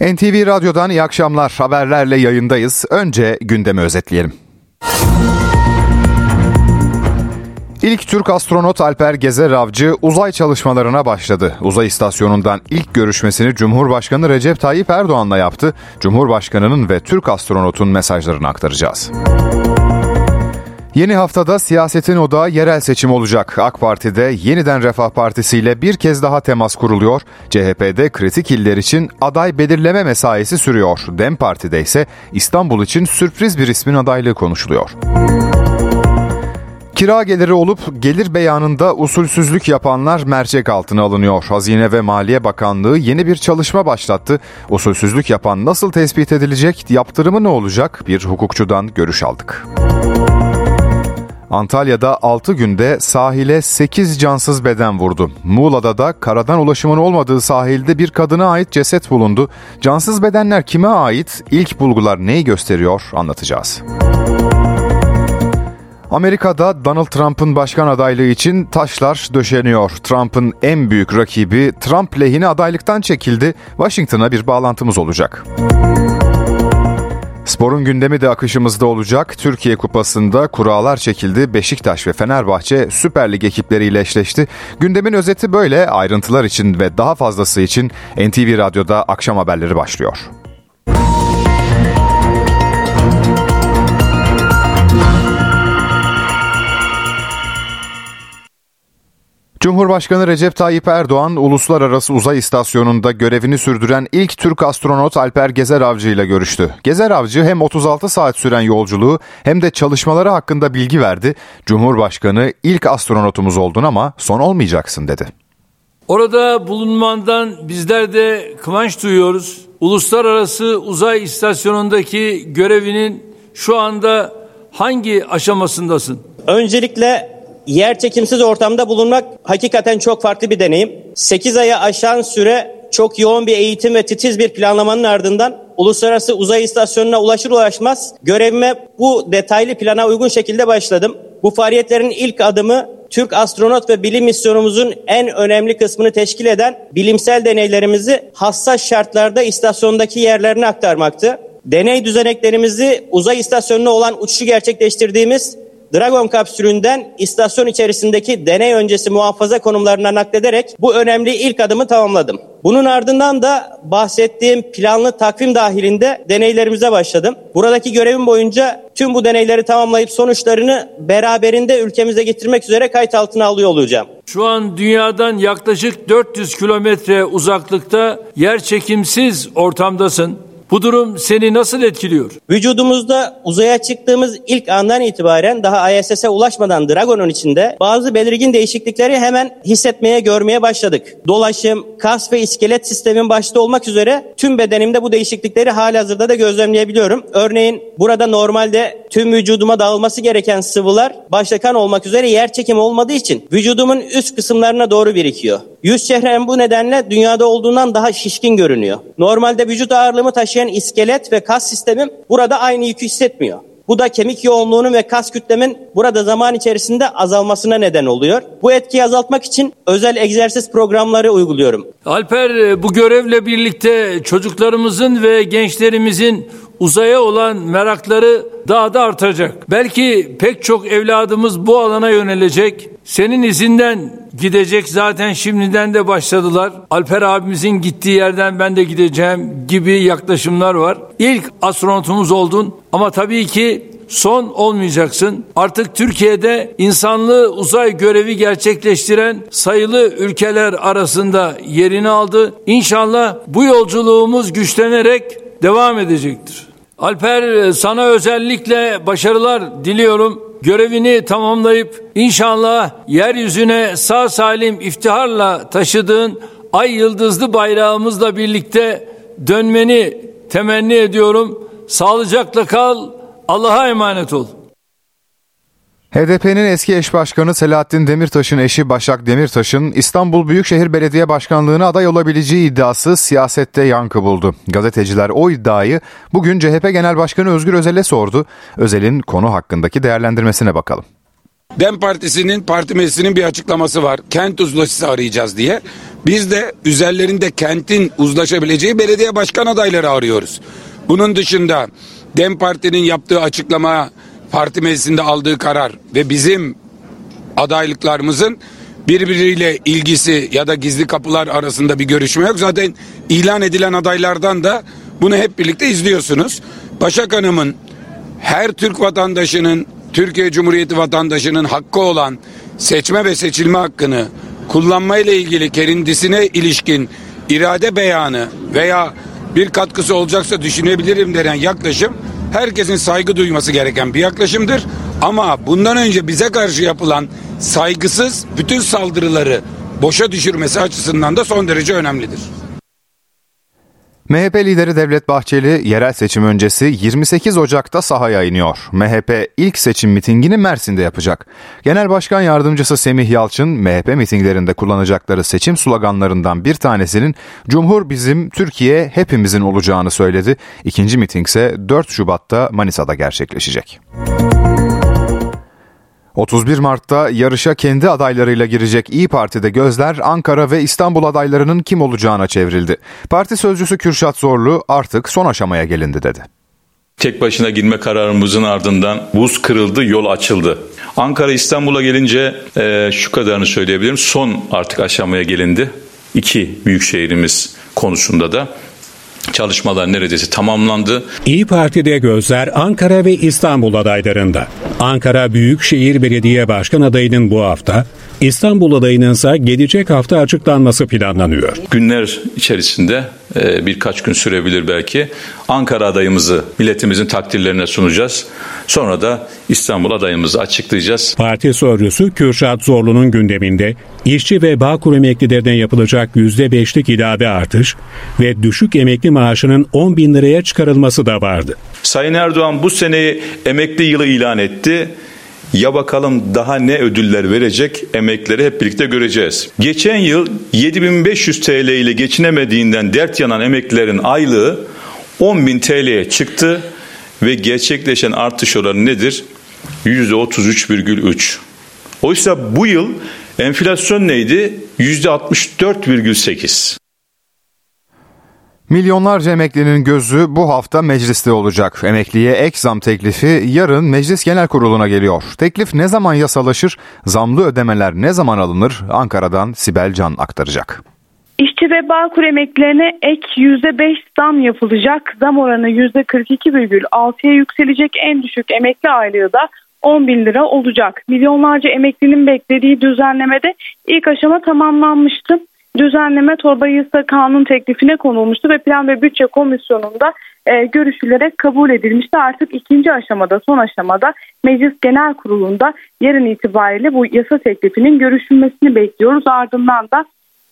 NTV Radyo'dan iyi akşamlar. Haberlerle yayındayız. Önce gündemi özetleyelim. İlk Türk astronot Alper Gezer Avcı uzay çalışmalarına başladı. Uzay istasyonundan ilk görüşmesini Cumhurbaşkanı Recep Tayyip Erdoğan'la yaptı. Cumhurbaşkanının ve Türk astronotun mesajlarını aktaracağız. Yeni haftada siyasetin odağı yerel seçim olacak. AK Parti'de yeniden Refah Partisi ile bir kez daha temas kuruluyor. CHP'de kritik iller için aday belirleme mesaisi sürüyor. DEM Parti'de ise İstanbul için sürpriz bir ismin adaylığı konuşuluyor. Kira geliri olup gelir beyanında usulsüzlük yapanlar mercek altına alınıyor. Hazine ve Maliye Bakanlığı yeni bir çalışma başlattı. Usulsüzlük yapan nasıl tespit edilecek, yaptırımı ne olacak? Bir hukukçudan görüş aldık. Antalya'da 6 günde sahile 8 cansız beden vurdu. Muğla'da da karadan ulaşımın olmadığı sahilde bir kadına ait ceset bulundu. Cansız bedenler kime ait? İlk bulgular neyi gösteriyor? Anlatacağız. Amerika'da Donald Trump'ın başkan adaylığı için taşlar döşeniyor. Trump'ın en büyük rakibi Trump lehine adaylıktan çekildi. Washington'a bir bağlantımız olacak. Sporun gündemi de akışımızda olacak. Türkiye Kupası'nda kurallar çekildi. Beşiktaş ve Fenerbahçe Süper Lig ekipleriyle eşleşti. Gündemin özeti böyle. Ayrıntılar için ve daha fazlası için NTV Radyo'da akşam haberleri başlıyor. Cumhurbaşkanı Recep Tayyip Erdoğan, Uluslararası Uzay İstasyonu'nda görevini sürdüren ilk Türk astronot Alper Gezer Avcı ile görüştü. Gezer Avcı hem 36 saat süren yolculuğu hem de çalışmaları hakkında bilgi verdi. Cumhurbaşkanı ilk astronotumuz oldun ama son olmayacaksın dedi. Orada bulunmandan bizler de kıvanç duyuyoruz. Uluslararası Uzay İstasyonu'ndaki görevinin şu anda hangi aşamasındasın? Öncelikle yer çekimsiz ortamda bulunmak hakikaten çok farklı bir deneyim. 8 aya aşan süre çok yoğun bir eğitim ve titiz bir planlamanın ardından Uluslararası Uzay İstasyonu'na ulaşır ulaşmaz görevime bu detaylı plana uygun şekilde başladım. Bu faaliyetlerin ilk adımı Türk astronot ve bilim misyonumuzun en önemli kısmını teşkil eden bilimsel deneylerimizi hassas şartlarda istasyondaki yerlerine aktarmaktı. Deney düzeneklerimizi uzay istasyonuna olan uçuşu gerçekleştirdiğimiz Dragon kapsülünden istasyon içerisindeki deney öncesi muhafaza konumlarına naklederek bu önemli ilk adımı tamamladım. Bunun ardından da bahsettiğim planlı takvim dahilinde deneylerimize başladım. Buradaki görevim boyunca tüm bu deneyleri tamamlayıp sonuçlarını beraberinde ülkemize getirmek üzere kayıt altına alıyor olacağım. Şu an dünyadan yaklaşık 400 kilometre uzaklıkta yer çekimsiz ortamdasın. Bu durum seni nasıl etkiliyor? Vücudumuzda uzaya çıktığımız ilk andan itibaren daha ISS'e ulaşmadan Dragon'un içinde bazı belirgin değişiklikleri hemen hissetmeye, görmeye başladık. Dolaşım, kas ve iskelet sistemin başta olmak üzere tüm bedenimde bu değişiklikleri halihazırda da gözlemleyebiliyorum. Örneğin burada normalde tüm vücuduma dağılması gereken sıvılar başta kan olmak üzere yer çekimi olmadığı için vücudumun üst kısımlarına doğru birikiyor. Yüz çehrem bu nedenle dünyada olduğundan daha şişkin görünüyor. Normalde vücut ağırlığımı taşıyan iskelet ve kas sistemim burada aynı yükü hissetmiyor. Bu da kemik yoğunluğunun ve kas kütlemin burada zaman içerisinde azalmasına neden oluyor. Bu etkiyi azaltmak için özel egzersiz programları uyguluyorum. Alper bu görevle birlikte çocuklarımızın ve gençlerimizin uzaya olan merakları daha da artacak. Belki pek çok evladımız bu alana yönelecek. Senin izinden gidecek zaten şimdiden de başladılar. Alper abimizin gittiği yerden ben de gideceğim gibi yaklaşımlar var. İlk astronotumuz oldun ama tabii ki son olmayacaksın. Artık Türkiye'de insanlığı uzay görevi gerçekleştiren sayılı ülkeler arasında yerini aldı. İnşallah bu yolculuğumuz güçlenerek devam edecektir. Alper sana özellikle başarılar diliyorum. Görevini tamamlayıp inşallah yeryüzüne sağ salim iftiharla taşıdığın ay yıldızlı bayrağımızla birlikte dönmeni temenni ediyorum. Sağlıcakla kal. Allah'a emanet ol. HDP'nin eski eş başkanı Selahattin Demirtaş'ın eşi Başak Demirtaş'ın İstanbul Büyükşehir Belediye Başkanlığı'na aday olabileceği iddiası siyasette yankı buldu. Gazeteciler o iddiayı bugün CHP Genel Başkanı Özgür Özel'e sordu. Özel'in konu hakkındaki değerlendirmesine bakalım. Dem Partisi'nin parti meclisinin bir açıklaması var. Kent uzlaşısı arayacağız diye. Biz de üzerlerinde kentin uzlaşabileceği belediye başkan adayları arıyoruz. Bunun dışında Dem Parti'nin yaptığı açıklama, parti meclisinde aldığı karar ve bizim adaylıklarımızın birbiriyle ilgisi ya da gizli kapılar arasında bir görüşme yok. Zaten ilan edilen adaylardan da bunu hep birlikte izliyorsunuz. Başak Hanım'ın her Türk vatandaşının, Türkiye Cumhuriyeti vatandaşının hakkı olan seçme ve seçilme hakkını kullanmayla ilgili kendisine ilişkin irade beyanı veya bir katkısı olacaksa düşünebilirim denen yaklaşım herkesin saygı duyması gereken bir yaklaşımdır. Ama bundan önce bize karşı yapılan saygısız bütün saldırıları boşa düşürmesi açısından da son derece önemlidir. MHP lideri Devlet Bahçeli yerel seçim öncesi 28 Ocak'ta sahaya iniyor. MHP ilk seçim mitingini Mersin'de yapacak. Genel Başkan Yardımcısı Semih Yalçın MHP mitinglerinde kullanacakları seçim sloganlarından bir tanesinin Cumhur bizim, Türkiye hepimizin olacağını söyledi. İkinci miting ise 4 Şubat'ta Manisa'da gerçekleşecek. 31 Mart'ta yarışa kendi adaylarıyla girecek İyi Parti'de gözler Ankara ve İstanbul adaylarının kim olacağına çevrildi. Parti sözcüsü Kürşat Zorlu artık son aşamaya gelindi dedi. Tek başına girme kararımızın ardından buz kırıldı, yol açıldı. Ankara İstanbul'a gelince e, şu kadarını söyleyebilirim. Son artık aşamaya gelindi. İki büyük şehrimiz konusunda da Çalışmalar neredeyse tamamlandı. İyi Parti'de gözler Ankara ve İstanbul adaylarında. Ankara Büyükşehir Belediye Başkan adayının bu hafta, İstanbul adayının ise gelecek hafta açıklanması planlanıyor. Günler içerisinde birkaç gün sürebilir belki. Ankara adayımızı milletimizin takdirlerine sunacağız. Sonra da İstanbul adayımızı açıklayacağız. Parti sözcüsü Kürşat Zorlu'nun gündeminde işçi ve Bağkur emeklilerine yapılacak %5'lik ilave artış ve düşük emekli maaşının 10 bin liraya çıkarılması da vardı. Sayın Erdoğan bu seneyi emekli yılı ilan etti. Ya bakalım daha ne ödüller verecek emekleri hep birlikte göreceğiz. Geçen yıl 7500 TL ile geçinemediğinden dert yanan emeklilerin aylığı 10.000 TL'ye çıktı ve gerçekleşen artış oranı nedir? %33,3. Oysa bu yıl enflasyon neydi? %64,8. Milyonlarca emeklinin gözü bu hafta mecliste olacak. Emekliye ek zam teklifi yarın Meclis Genel Kurulu'na geliyor. Teklif ne zaman yasalaşır, zamlı ödemeler ne zaman alınır Ankara'dan Sibel Can aktaracak. İşçi ve Bağkur emeklilerine ek %5 zam yapılacak. Zam oranı %42,6'ya yükselecek en düşük emekli aylığı da 10 bin lira olacak. Milyonlarca emeklinin beklediği düzenlemede ilk aşama tamamlanmıştı düzenleme torba yasa kanun teklifine konulmuştu ve Plan ve Bütçe Komisyonu'nda e, görüşülerek kabul edilmişti. Artık ikinci aşamada son aşamada Meclis Genel Kurulu'nda yarın itibariyle bu yasa teklifinin görüşülmesini bekliyoruz. Ardından da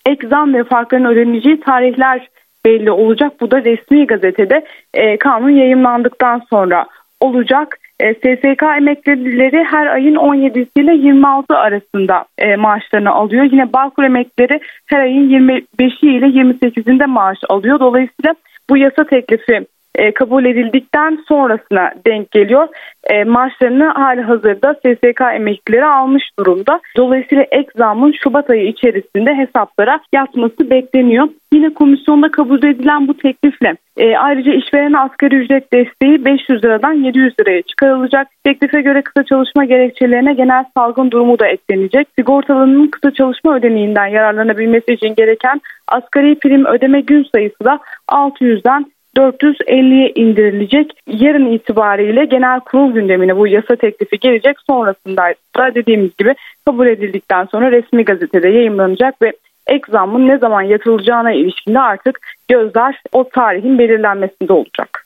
ek zam ve farkların ödeneceği tarihler belli olacak. Bu da resmi gazetede e, kanun yayınlandıktan sonra olacak. E, SSK emeklileri her ayın 17'si ile 26 arasında e, maaşlarını alıyor. Yine Bağkur emeklileri her ayın 25'i ile 28'inde maaş alıyor. Dolayısıyla bu yasa teklifi e, kabul edildikten sonrasına denk geliyor. E, maaşlarını hali hazırda SSK emeklileri almış durumda. Dolayısıyla ek zamın Şubat ayı içerisinde hesaplara yatması bekleniyor. Yine komisyonda kabul edilen bu teklifle e, ayrıca işveren asgari ücret desteği 500 liradan 700 liraya çıkarılacak. Teklife göre kısa çalışma gerekçelerine genel salgın durumu da eklenecek. Sigortalının kısa çalışma ödeneğinden yararlanabilmesi için gereken asgari prim ödeme gün sayısı da 600'den 450'ye indirilecek. Yarın itibariyle genel kurul gündemine bu yasa teklifi gelecek. Sonrasında da dediğimiz gibi kabul edildikten sonra resmi gazetede yayınlanacak ve ek zammın ne zaman yatılacağına ilişkinde artık gözler o tarihin belirlenmesinde olacak.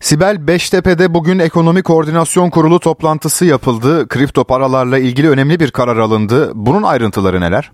Sibel Beştepe'de bugün Ekonomi Koordinasyon Kurulu toplantısı yapıldı. Kripto paralarla ilgili önemli bir karar alındı. Bunun ayrıntıları neler?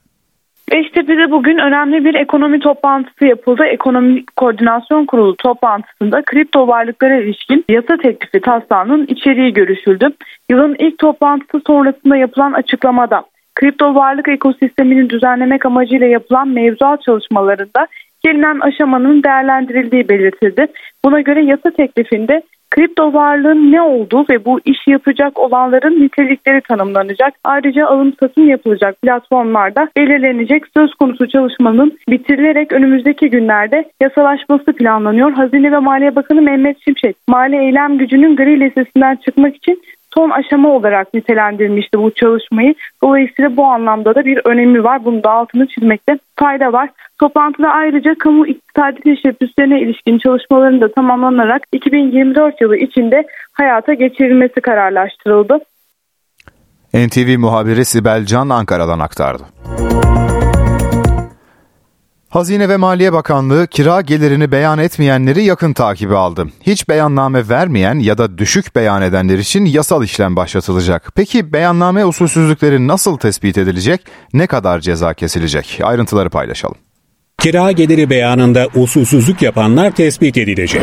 Beştepe'de bugün önemli bir ekonomi toplantısı yapıldı. Ekonomi Koordinasyon Kurulu toplantısında kripto varlıklara ilişkin yasa teklifi taslağının içeriği görüşüldü. Yılın ilk toplantısı sonrasında yapılan açıklamada kripto varlık ekosistemini düzenlemek amacıyla yapılan mevzuat çalışmalarında gelinen aşamanın değerlendirildiği belirtildi. Buna göre yasa teklifinde kripto varlığın ne olduğu ve bu işi yapacak olanların nitelikleri tanımlanacak. Ayrıca alım satım yapılacak platformlarda belirlenecek söz konusu çalışmanın bitirilerek önümüzdeki günlerde yasalaşması planlanıyor. Hazine ve Maliye Bakanı Mehmet Şimşek, mali eylem gücünün gri listesinden çıkmak için son aşama olarak nitelendirmişti bu çalışmayı. Dolayısıyla bu anlamda da bir önemi var. Bunu da altını çizmekte fayda var. Toplantıda ayrıca kamu iktisadi teşebbüslerine ilişkin çalışmaların da tamamlanarak 2024 yılı içinde hayata geçirilmesi kararlaştırıldı. NTV muhabiri Sibel Can Ankara'dan aktardı. Hazine ve Maliye Bakanlığı kira gelirini beyan etmeyenleri yakın takibi aldı. Hiç beyanname vermeyen ya da düşük beyan edenler için yasal işlem başlatılacak. Peki beyanname usulsüzlükleri nasıl tespit edilecek? Ne kadar ceza kesilecek? Ayrıntıları paylaşalım. Kira geliri beyanında usulsüzlük yapanlar tespit edilecek.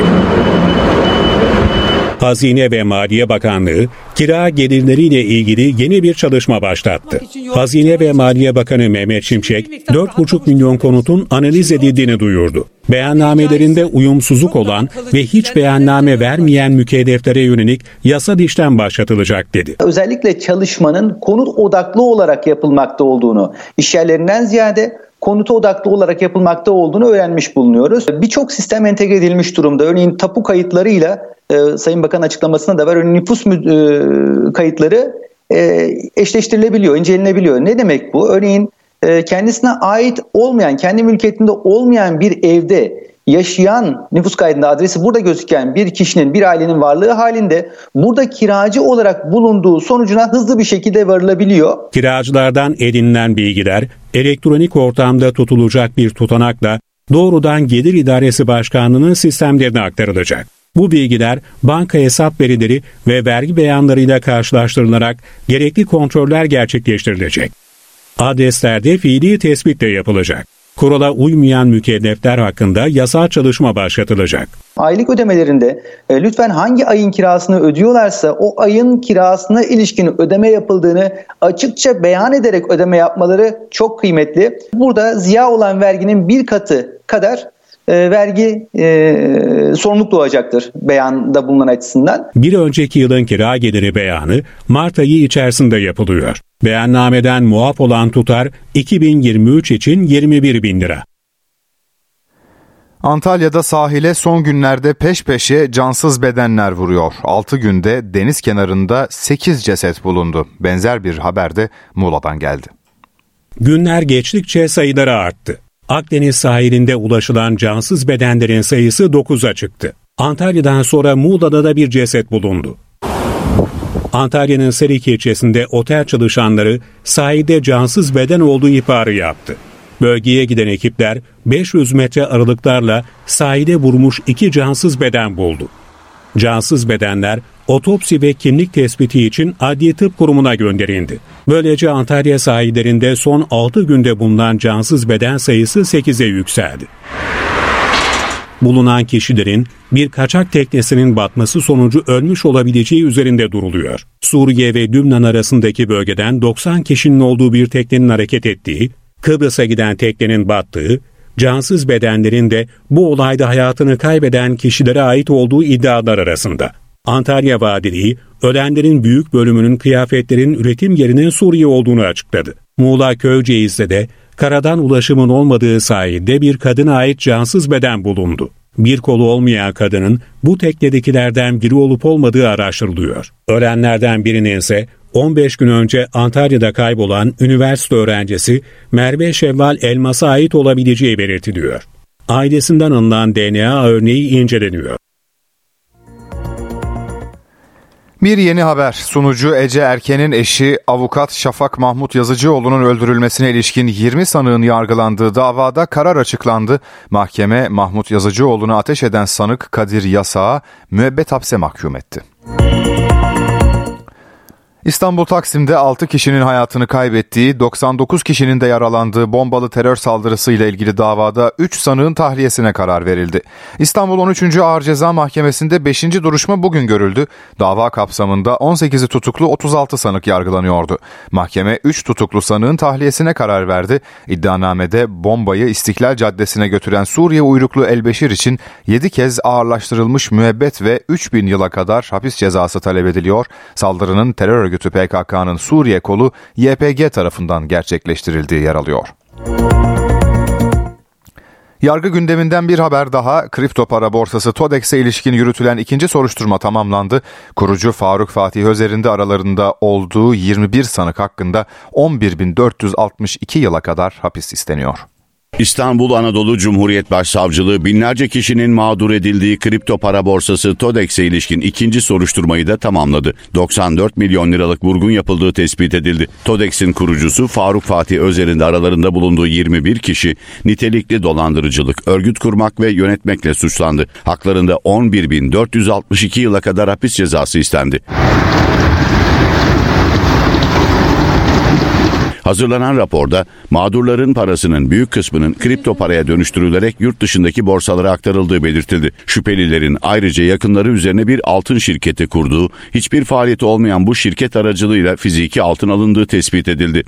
Hazine ve Maliye Bakanlığı kira gelirleriyle ilgili yeni bir çalışma başlattı. Hazine ve Maliye Bakanı Mehmet Şimşek 4,5 milyon konutun analiz edildiğini duyurdu. Beyannamelerinde uyumsuzluk olan ve hiç beyanname vermeyen mükelleflere yönelik yasal işlem başlatılacak dedi. Özellikle çalışmanın konut odaklı olarak yapılmakta olduğunu, işyerlerinden ziyade konuta odaklı olarak yapılmakta olduğunu öğrenmiş bulunuyoruz. Birçok sistem entegre edilmiş durumda. Örneğin tapu kayıtlarıyla e, Sayın Bakan açıklamasında da var. Örneğin nüfus e, kayıtları e, eşleştirilebiliyor, incelenebiliyor. Ne demek bu? Örneğin e, kendisine ait olmayan, kendi mülkiyetinde olmayan bir evde yaşayan nüfus kaydında adresi burada gözüken bir kişinin, bir ailenin varlığı halinde burada kiracı olarak bulunduğu sonucuna hızlı bir şekilde varılabiliyor. Kiracılardan edinilen bilgiler elektronik ortamda tutulacak bir tutanakla doğrudan Gelir İdaresi Başkanlığı'nın sistemlerine aktarılacak. Bu bilgiler banka hesap verileri ve vergi beyanlarıyla karşılaştırılarak gerekli kontroller gerçekleştirilecek. Adreslerde fiili tespit de yapılacak. Kurala uymayan mükellefler hakkında yasal çalışma başlatılacak. Aylık ödemelerinde e, lütfen hangi ayın kirasını ödüyorlarsa o ayın kirasına ilişkin ödeme yapıldığını açıkça beyan ederek ödeme yapmaları çok kıymetli. Burada ziya olan verginin bir katı kadar e, vergi e, sorumluluk doğacaktır beyanda bulunan açısından. Bir önceki yılın kira geliri beyanı Mart ayı içerisinde yapılıyor. Beyannameden muaf olan tutar 2023 için 21 bin lira. Antalya'da sahile son günlerde peş peşe cansız bedenler vuruyor. 6 günde deniz kenarında 8 ceset bulundu. Benzer bir haber de Muğla'dan geldi. Günler geçtikçe sayıları arttı. Akdeniz sahilinde ulaşılan cansız bedenlerin sayısı 9'a çıktı. Antalya'dan sonra Muğla'da da bir ceset bulundu. Antalya'nın Serik ilçesinde otel çalışanları sahilde cansız beden olduğu ihbarı yaptı. Bölgeye giden ekipler 500 metre aralıklarla sahile vurmuş iki cansız beden buldu. Cansız bedenler otopsi ve kimlik tespiti için Adli Tıp Kurumu'na gönderildi. Böylece Antalya sahillerinde son 6 günde bulunan cansız beden sayısı 8'e yükseldi. Bulunan kişilerin bir kaçak teknesinin batması sonucu ölmüş olabileceği üzerinde duruluyor. Suriye ve Lübnan arasındaki bölgeden 90 kişinin olduğu bir teknenin hareket ettiği, Kıbrıs'a giden teknenin battığı, cansız bedenlerin de bu olayda hayatını kaybeden kişilere ait olduğu iddialar arasında. Antalya Valiliği, ölenlerin büyük bölümünün kıyafetlerin üretim yerinin Suriye olduğunu açıkladı. Muğla Köyceğiz'de de karadan ulaşımın olmadığı sahilde bir kadına ait cansız beden bulundu. Bir kolu olmayan kadının bu teknedekilerden biri olup olmadığı araştırılıyor. Ölenlerden birinin ise 15 gün önce Antalya'da kaybolan üniversite öğrencisi Merve Şevval Elmas'a ait olabileceği belirtiliyor. Ailesinden alınan DNA örneği inceleniyor. Bir yeni haber. Sunucu Ece Erken'in eşi avukat Şafak Mahmut Yazıcıoğlu'nun öldürülmesine ilişkin 20 sanığın yargılandığı davada karar açıklandı. Mahkeme Mahmut Yazıcıoğlu'nu ateş eden sanık Kadir Yasağa müebbet hapse mahkum etti. İstanbul Taksim'de 6 kişinin hayatını kaybettiği, 99 kişinin de yaralandığı bombalı terör saldırısıyla ilgili davada 3 sanığın tahliyesine karar verildi. İstanbul 13. Ağır Ceza Mahkemesi'nde 5. duruşma bugün görüldü. Dava kapsamında 18'i tutuklu 36 sanık yargılanıyordu. Mahkeme 3 tutuklu sanığın tahliyesine karar verdi. İddianamede bombayı İstiklal Caddesi'ne götüren Suriye uyruklu Elbeşir için 7 kez ağırlaştırılmış müebbet ve 3000 yıla kadar hapis cezası talep ediliyor. Saldırının terör örgütü örgütü PKK'nın Suriye kolu YPG tarafından gerçekleştirildiği yer alıyor. Yargı gündeminden bir haber daha. Kripto para borsası TODEX'e ilişkin yürütülen ikinci soruşturma tamamlandı. Kurucu Faruk Fatih Özer'in de aralarında olduğu 21 sanık hakkında 11.462 yıla kadar hapis isteniyor. İstanbul Anadolu Cumhuriyet Başsavcılığı binlerce kişinin mağdur edildiği kripto para borsası TODEX'e ilişkin ikinci soruşturmayı da tamamladı. 94 milyon liralık vurgun yapıldığı tespit edildi. TODEX'in kurucusu Faruk Fatih Özer'in de aralarında bulunduğu 21 kişi nitelikli dolandırıcılık, örgüt kurmak ve yönetmekle suçlandı. Haklarında 11.462 yıla kadar hapis cezası istendi. Hazırlanan raporda mağdurların parasının büyük kısmının kripto paraya dönüştürülerek yurt dışındaki borsalara aktarıldığı belirtildi. Şüphelilerin ayrıca yakınları üzerine bir altın şirketi kurduğu, hiçbir faaliyeti olmayan bu şirket aracılığıyla fiziki altın alındığı tespit edildi.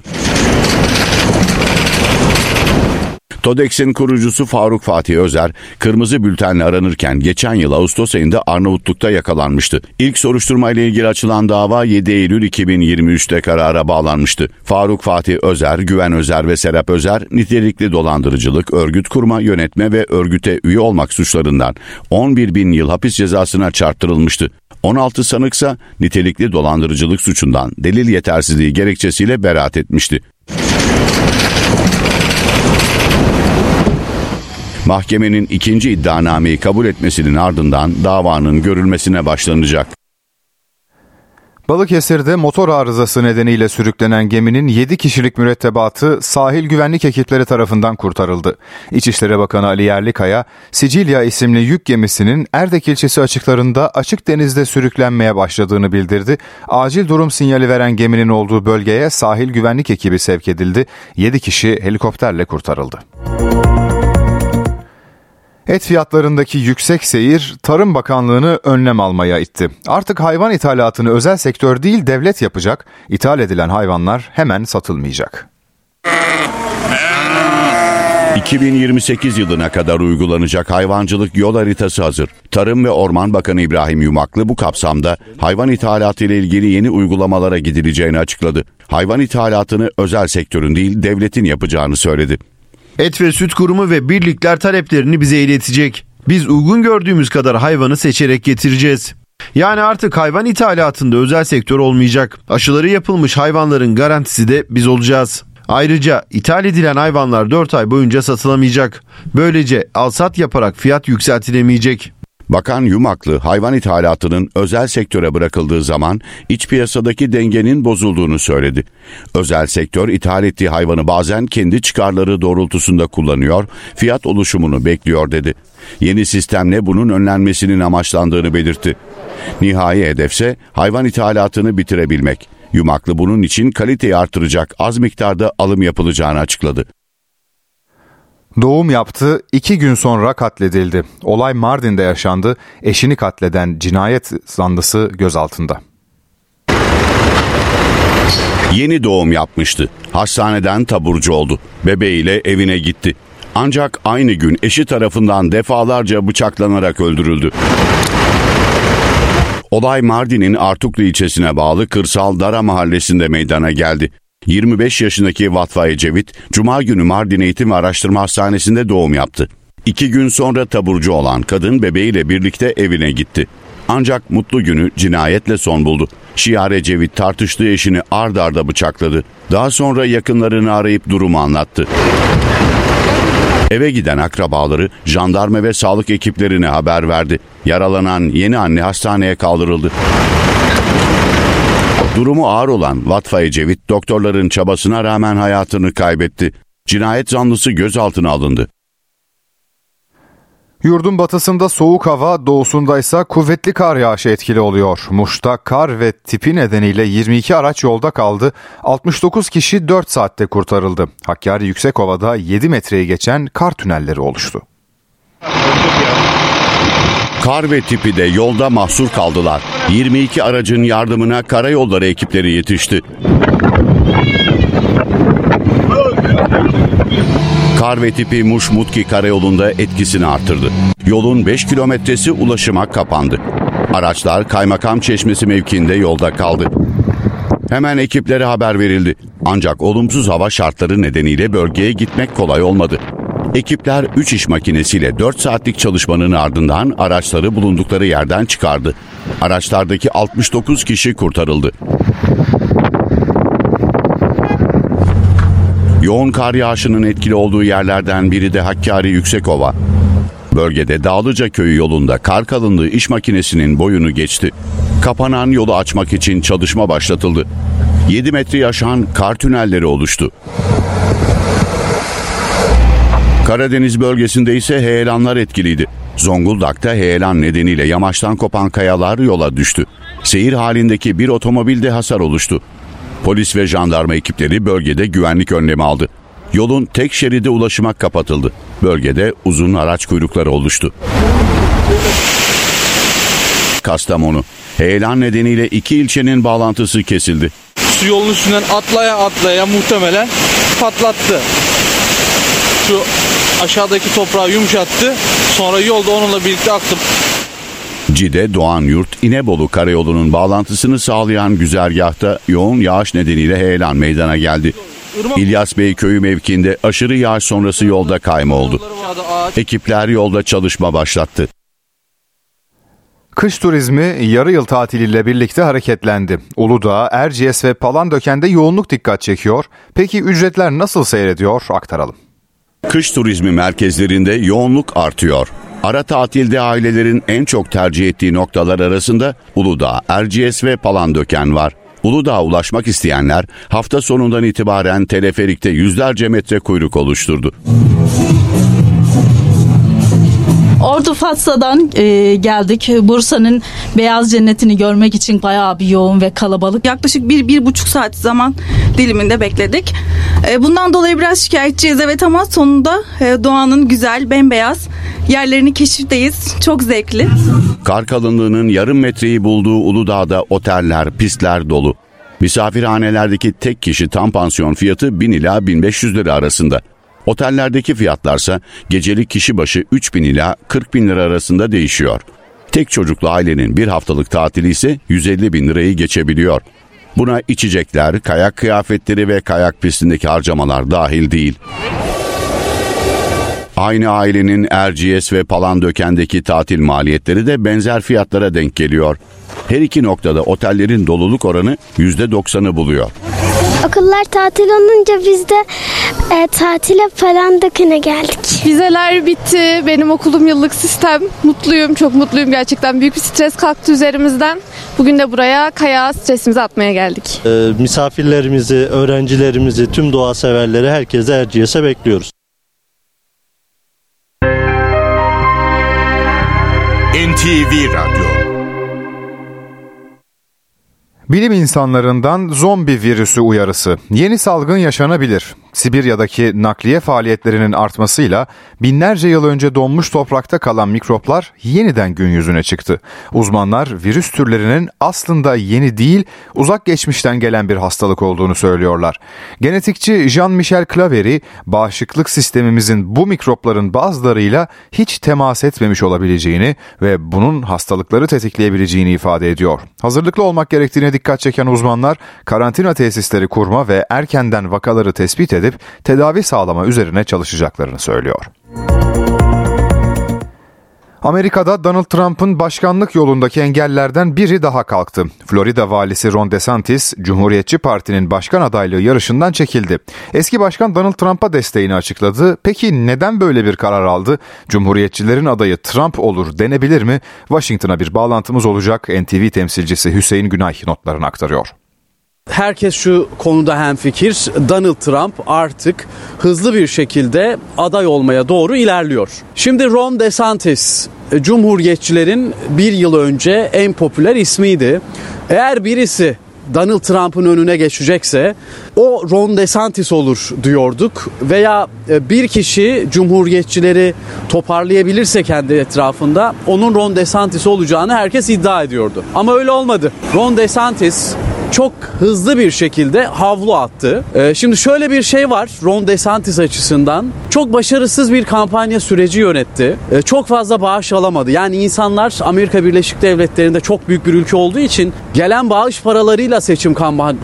TODEX'in kurucusu Faruk Fatih Özer, kırmızı bültenle aranırken geçen yıl Ağustos ayında Arnavutluk'ta yakalanmıştı. İlk soruşturma ile ilgili açılan dava 7 Eylül 2023'te karara bağlanmıştı. Faruk Fatih Özer, Güven Özer ve Serap Özer, nitelikli dolandırıcılık, örgüt kurma, yönetme ve örgüte üye olmak suçlarından 11 bin yıl hapis cezasına çarptırılmıştı. 16 sanıksa nitelikli dolandırıcılık suçundan delil yetersizliği gerekçesiyle beraat etmişti. Mahkemenin ikinci iddianameyi kabul etmesinin ardından davanın görülmesine başlanacak. Balıkesir'de motor arızası nedeniyle sürüklenen geminin 7 kişilik mürettebatı sahil güvenlik ekipleri tarafından kurtarıldı. İçişleri Bakanı Ali Yerlikaya, Sicilya isimli yük gemisinin Erdek ilçesi açıklarında açık denizde sürüklenmeye başladığını bildirdi. Acil durum sinyali veren geminin olduğu bölgeye sahil güvenlik ekibi sevk edildi. 7 kişi helikopterle kurtarıldı. Et fiyatlarındaki yüksek seyir Tarım Bakanlığı'nı önlem almaya itti. Artık hayvan ithalatını özel sektör değil devlet yapacak. İthal edilen hayvanlar hemen satılmayacak. 2028 yılına kadar uygulanacak hayvancılık yol haritası hazır. Tarım ve Orman Bakanı İbrahim Yumaklı bu kapsamda hayvan ithalatı ile ilgili yeni uygulamalara gidileceğini açıkladı. Hayvan ithalatını özel sektörün değil devletin yapacağını söyledi. Et ve Süt Kurumu ve birlikler taleplerini bize iletecek. Biz uygun gördüğümüz kadar hayvanı seçerek getireceğiz. Yani artık hayvan ithalatında özel sektör olmayacak. Aşıları yapılmış hayvanların garantisi de biz olacağız. Ayrıca ithal edilen hayvanlar 4 ay boyunca satılamayacak. Böylece alsat yaparak fiyat yükseltilemeyecek. Bakan Yumaklı hayvan ithalatının özel sektöre bırakıldığı zaman iç piyasadaki dengenin bozulduğunu söyledi. Özel sektör ithal ettiği hayvanı bazen kendi çıkarları doğrultusunda kullanıyor, fiyat oluşumunu bekliyor dedi. Yeni sistemle bunun önlenmesinin amaçlandığını belirtti. Nihai hedefse hayvan ithalatını bitirebilmek. Yumaklı bunun için kaliteyi artıracak az miktarda alım yapılacağını açıkladı. Doğum yaptı, iki gün sonra katledildi. Olay Mardin'de yaşandı. Eşini katleden cinayet zanlısı gözaltında. Yeni doğum yapmıştı. Hastaneden taburcu oldu. Bebeğiyle evine gitti. Ancak aynı gün eşi tarafından defalarca bıçaklanarak öldürüldü. Olay Mardin'in Artuklu ilçesine bağlı Kırsal Dara mahallesinde meydana geldi. 25 yaşındaki Vatfa Ecevit, Cuma günü Mardin Eğitim ve Araştırma Hastanesi'nde doğum yaptı. İki gün sonra taburcu olan kadın bebeğiyle birlikte evine gitti. Ancak mutlu günü cinayetle son buldu. Şiar Ecevit tartıştığı eşini ard arda bıçakladı. Daha sonra yakınlarını arayıp durumu anlattı. Eve giden akrabaları jandarma ve sağlık ekiplerine haber verdi. Yaralanan yeni anne hastaneye kaldırıldı. Durumu ağır olan Vatfa Ecevit doktorların çabasına rağmen hayatını kaybetti. Cinayet zanlısı gözaltına alındı. Yurdun batısında soğuk hava, doğusunda ise kuvvetli kar yağışı etkili oluyor. Muş'ta kar ve tipi nedeniyle 22 araç yolda kaldı. 69 kişi 4 saatte kurtarıldı. Hakkari Yüksekova'da 7 metreyi geçen kar tünelleri oluştu. Kar ve tipi de yolda mahsur kaldılar. 22 aracın yardımına karayolları ekipleri yetişti. Kar ve tipi Muş Mutki karayolunda etkisini artırdı. Yolun 5 kilometresi ulaşıma kapandı. Araçlar Kaymakam Çeşmesi mevkiinde yolda kaldı. Hemen ekiplere haber verildi. Ancak olumsuz hava şartları nedeniyle bölgeye gitmek kolay olmadı. Ekipler 3 iş makinesiyle 4 saatlik çalışmanın ardından araçları bulundukları yerden çıkardı. Araçlardaki 69 kişi kurtarıldı. Yoğun kar yağışının etkili olduğu yerlerden biri de Hakkari Yüksekova. Bölgede Dağlıca köyü yolunda kar kalınlığı iş makinesinin boyunu geçti. Kapanan yolu açmak için çalışma başlatıldı. 7 metre aşan kar tünelleri oluştu. Karadeniz bölgesinde ise heyelanlar etkiliydi. Zonguldak'ta heyelan nedeniyle yamaçtan kopan kayalar yola düştü. Seyir halindeki bir otomobilde hasar oluştu. Polis ve jandarma ekipleri bölgede güvenlik önlemi aldı. Yolun tek şeridi ulaşıma kapatıldı. Bölgede uzun araç kuyrukları oluştu. Kastamonu. Heyelan nedeniyle iki ilçenin bağlantısı kesildi. Su yolun üstünden atlaya atlaya muhtemelen patlattı. Şu aşağıdaki toprağı yumuşattı. Sonra yolda onunla birlikte aktım. Cide Doğan Yurt İnebolu karayolunun bağlantısını sağlayan güzergahta yoğun yağış nedeniyle heyelan meydana geldi. İlyas Bey köyü mevkiinde aşırı yağış sonrası yolda kayma oldu. Ekipler yolda çalışma başlattı. Kış turizmi yarı yıl tatiliyle birlikte hareketlendi. Uludağ, Erciyes ve Palandöken'de yoğunluk dikkat çekiyor. Peki ücretler nasıl seyrediyor? Aktaralım. Kış turizmi merkezlerinde yoğunluk artıyor. Ara tatilde ailelerin en çok tercih ettiği noktalar arasında Uludağ, Erciyes ve Palandöken var. Uludağ'a ulaşmak isteyenler hafta sonundan itibaren teleferikte yüzlerce metre kuyruk oluşturdu. Ordu Fatsa'dan e, geldik. Bursa'nın beyaz cennetini görmek için bayağı bir yoğun ve kalabalık. Yaklaşık bir, bir buçuk saat zaman diliminde bekledik. E, bundan dolayı biraz şikayetçiyiz evet ama sonunda e, doğanın güzel, bembeyaz yerlerini keşifteyiz. Çok zevkli. Kar kalınlığının yarım metreyi bulduğu Uludağ'da oteller, pistler dolu. Misafirhanelerdeki tek kişi tam pansiyon fiyatı 1000 ila 1500 lira arasında. Otellerdeki fiyatlarsa gecelik kişi başı 3 bin ila 40 bin lira arasında değişiyor. Tek çocuklu ailenin bir haftalık tatili ise 150 bin lirayı geçebiliyor. Buna içecekler, kayak kıyafetleri ve kayak pistindeki harcamalar dahil değil. Aynı ailenin Erciyes ve Palandöken'deki tatil maliyetleri de benzer fiyatlara denk geliyor. Her iki noktada otellerin doluluk oranı %90'ı buluyor. Okullar tatil olunca biz de e, tatile falan döküne geldik. Vizeler bitti. Benim okulum yıllık sistem. Mutluyum, çok mutluyum gerçekten. Büyük bir stres kalktı üzerimizden. Bugün de buraya kaya stresimizi atmaya geldik. Ee, misafirlerimizi, öğrencilerimizi, tüm doğa severleri herkese Erciyes'e bekliyoruz. NTV Radyo Bilim insanlarından zombi virüsü uyarısı. Yeni salgın yaşanabilir. Sibirya'daki nakliye faaliyetlerinin artmasıyla binlerce yıl önce donmuş toprakta kalan mikroplar yeniden gün yüzüne çıktı. Uzmanlar virüs türlerinin aslında yeni değil, uzak geçmişten gelen bir hastalık olduğunu söylüyorlar. Genetikçi Jean-Michel Claverie, bağışıklık sistemimizin bu mikropların bazılarıyla hiç temas etmemiş olabileceğini ve bunun hastalıkları tetikleyebileceğini ifade ediyor. Hazırlıklı olmak gerektiğine dikkat çeken uzmanlar, karantina tesisleri kurma ve erkenden vakaları tespit edip tedavi sağlama üzerine çalışacaklarını söylüyor. Amerika'da Donald Trump'ın başkanlık yolundaki engellerden biri daha kalktı. Florida valisi Ron DeSantis, Cumhuriyetçi Parti'nin başkan adaylığı yarışından çekildi. Eski başkan Donald Trump'a desteğini açıkladı. Peki neden böyle bir karar aldı? Cumhuriyetçilerin adayı Trump olur denebilir mi? Washington'a bir bağlantımız olacak. NTV temsilcisi Hüseyin Günay notlarını aktarıyor. Herkes şu konuda hemfikir. Donald Trump artık hızlı bir şekilde aday olmaya doğru ilerliyor. Şimdi Ron DeSantis Cumhuriyetçilerin bir yıl önce en popüler ismiydi. Eğer birisi Donald Trump'ın önüne geçecekse o Ron DeSantis olur diyorduk veya e, bir kişi cumhuriyetçileri toparlayabilirse kendi etrafında onun Ron DeSantis olacağını herkes iddia ediyordu. Ama öyle olmadı. Ron DeSantis çok hızlı bir şekilde havlu attı. Ee, şimdi şöyle bir şey var Ron DeSantis açısından. Çok başarısız bir kampanya süreci yönetti. Ee, çok fazla bağış alamadı. Yani insanlar Amerika Birleşik Devletleri'nde çok büyük bir ülke olduğu için gelen bağış paralarıyla seçim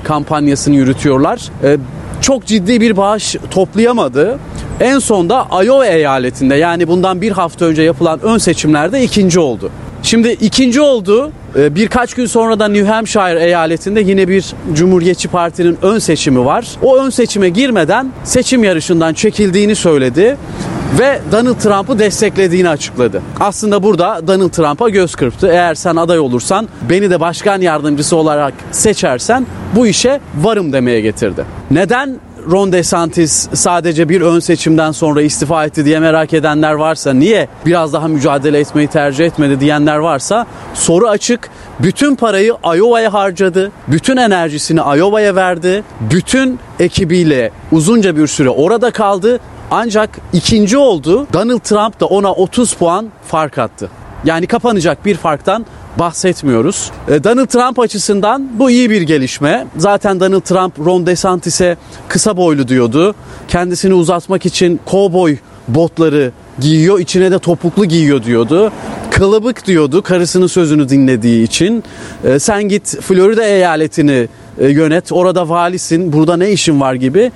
kampanyasını yürütüyorlar. Ee, çok ciddi bir bağış toplayamadı. En sonda Iowa eyaletinde yani bundan bir hafta önce yapılan ön seçimlerde ikinci oldu. Şimdi ikinci oldu. Ee, birkaç gün sonra da New Hampshire eyaletinde yine bir Cumhuriyetçi Parti'nin ön seçimi var. O ön seçime girmeden seçim yarışından çekildiğini söyledi ve Donald Trump'ı desteklediğini açıkladı. Aslında burada Donald Trump'a göz kırptı. Eğer sen aday olursan beni de başkan yardımcısı olarak seçersen bu işe varım demeye getirdi. Neden Ron DeSantis sadece bir ön seçimden sonra istifa etti diye merak edenler varsa, niye biraz daha mücadele etmeyi tercih etmedi diyenler varsa soru açık. Bütün parayı Iowa'ya harcadı. Bütün enerjisini Iowa'ya verdi. Bütün ekibiyle uzunca bir süre orada kaldı. Ancak ikinci oldu. Donald Trump da ona 30 puan fark attı. Yani kapanacak bir farktan bahsetmiyoruz. E, Donald Trump açısından bu iyi bir gelişme. Zaten Donald Trump Ron DeSantis'e kısa boylu diyordu. Kendisini uzatmak için kovboy botları giyiyor, içine de topuklu giyiyor diyordu. Kılıbık diyordu karısının sözünü dinlediği için. E, sen git Florida eyaletini e, yönet, orada valisin, burada ne işin var gibi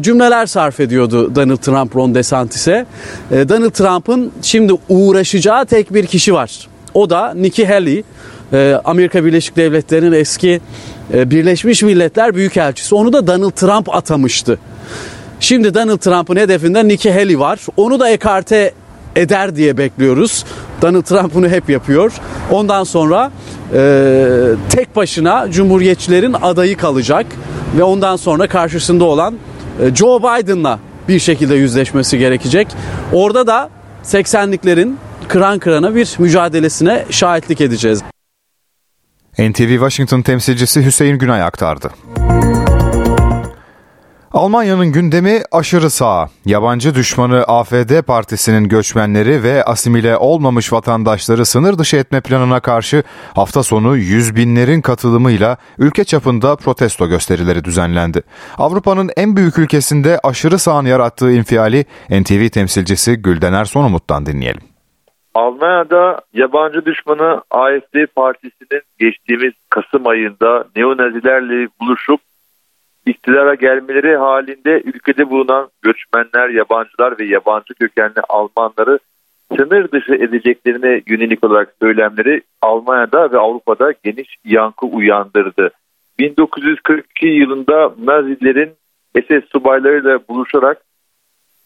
cümleler sarf ediyordu Donald Trump Ron DeSantis'e. Donald Trump'ın şimdi uğraşacağı tek bir kişi var. O da Nikki Haley, e, Amerika Birleşik Devletleri'nin eski e, Birleşmiş Milletler Büyükelçisi. Onu da Donald Trump atamıştı. Şimdi Donald Trump'ın hedefinde Nikki Haley var. Onu da ekarte eder diye bekliyoruz. Donald Trump bunu hep yapıyor. Ondan sonra e, tek başına Cumhuriyetçilerin adayı kalacak ve ondan sonra karşısında olan e, Joe Biden'la bir şekilde yüzleşmesi gerekecek. Orada da 80'liklerin kıran kırana bir mücadelesine şahitlik edeceğiz. NTV Washington temsilcisi Hüseyin Günay aktardı. Almanya'nın gündemi aşırı sağ. Yabancı düşmanı AFD partisinin göçmenleri ve asimile olmamış vatandaşları sınır dışı etme planına karşı hafta sonu yüz binlerin katılımıyla ülke çapında protesto gösterileri düzenlendi. Avrupa'nın en büyük ülkesinde aşırı sağın yarattığı infiali NTV temsilcisi Güldener Sonumut'tan dinleyelim. Almanya'da yabancı düşmanı AFD partisinin geçtiğimiz Kasım ayında neonazilerle buluşup iktidara gelmeleri halinde ülkede bulunan göçmenler, yabancılar ve yabancı kökenli Almanları sınır dışı edeceklerine yönelik olarak söylemleri Almanya'da ve Avrupa'da geniş yankı uyandırdı. 1942 yılında Nazilerin SS subaylarıyla buluşarak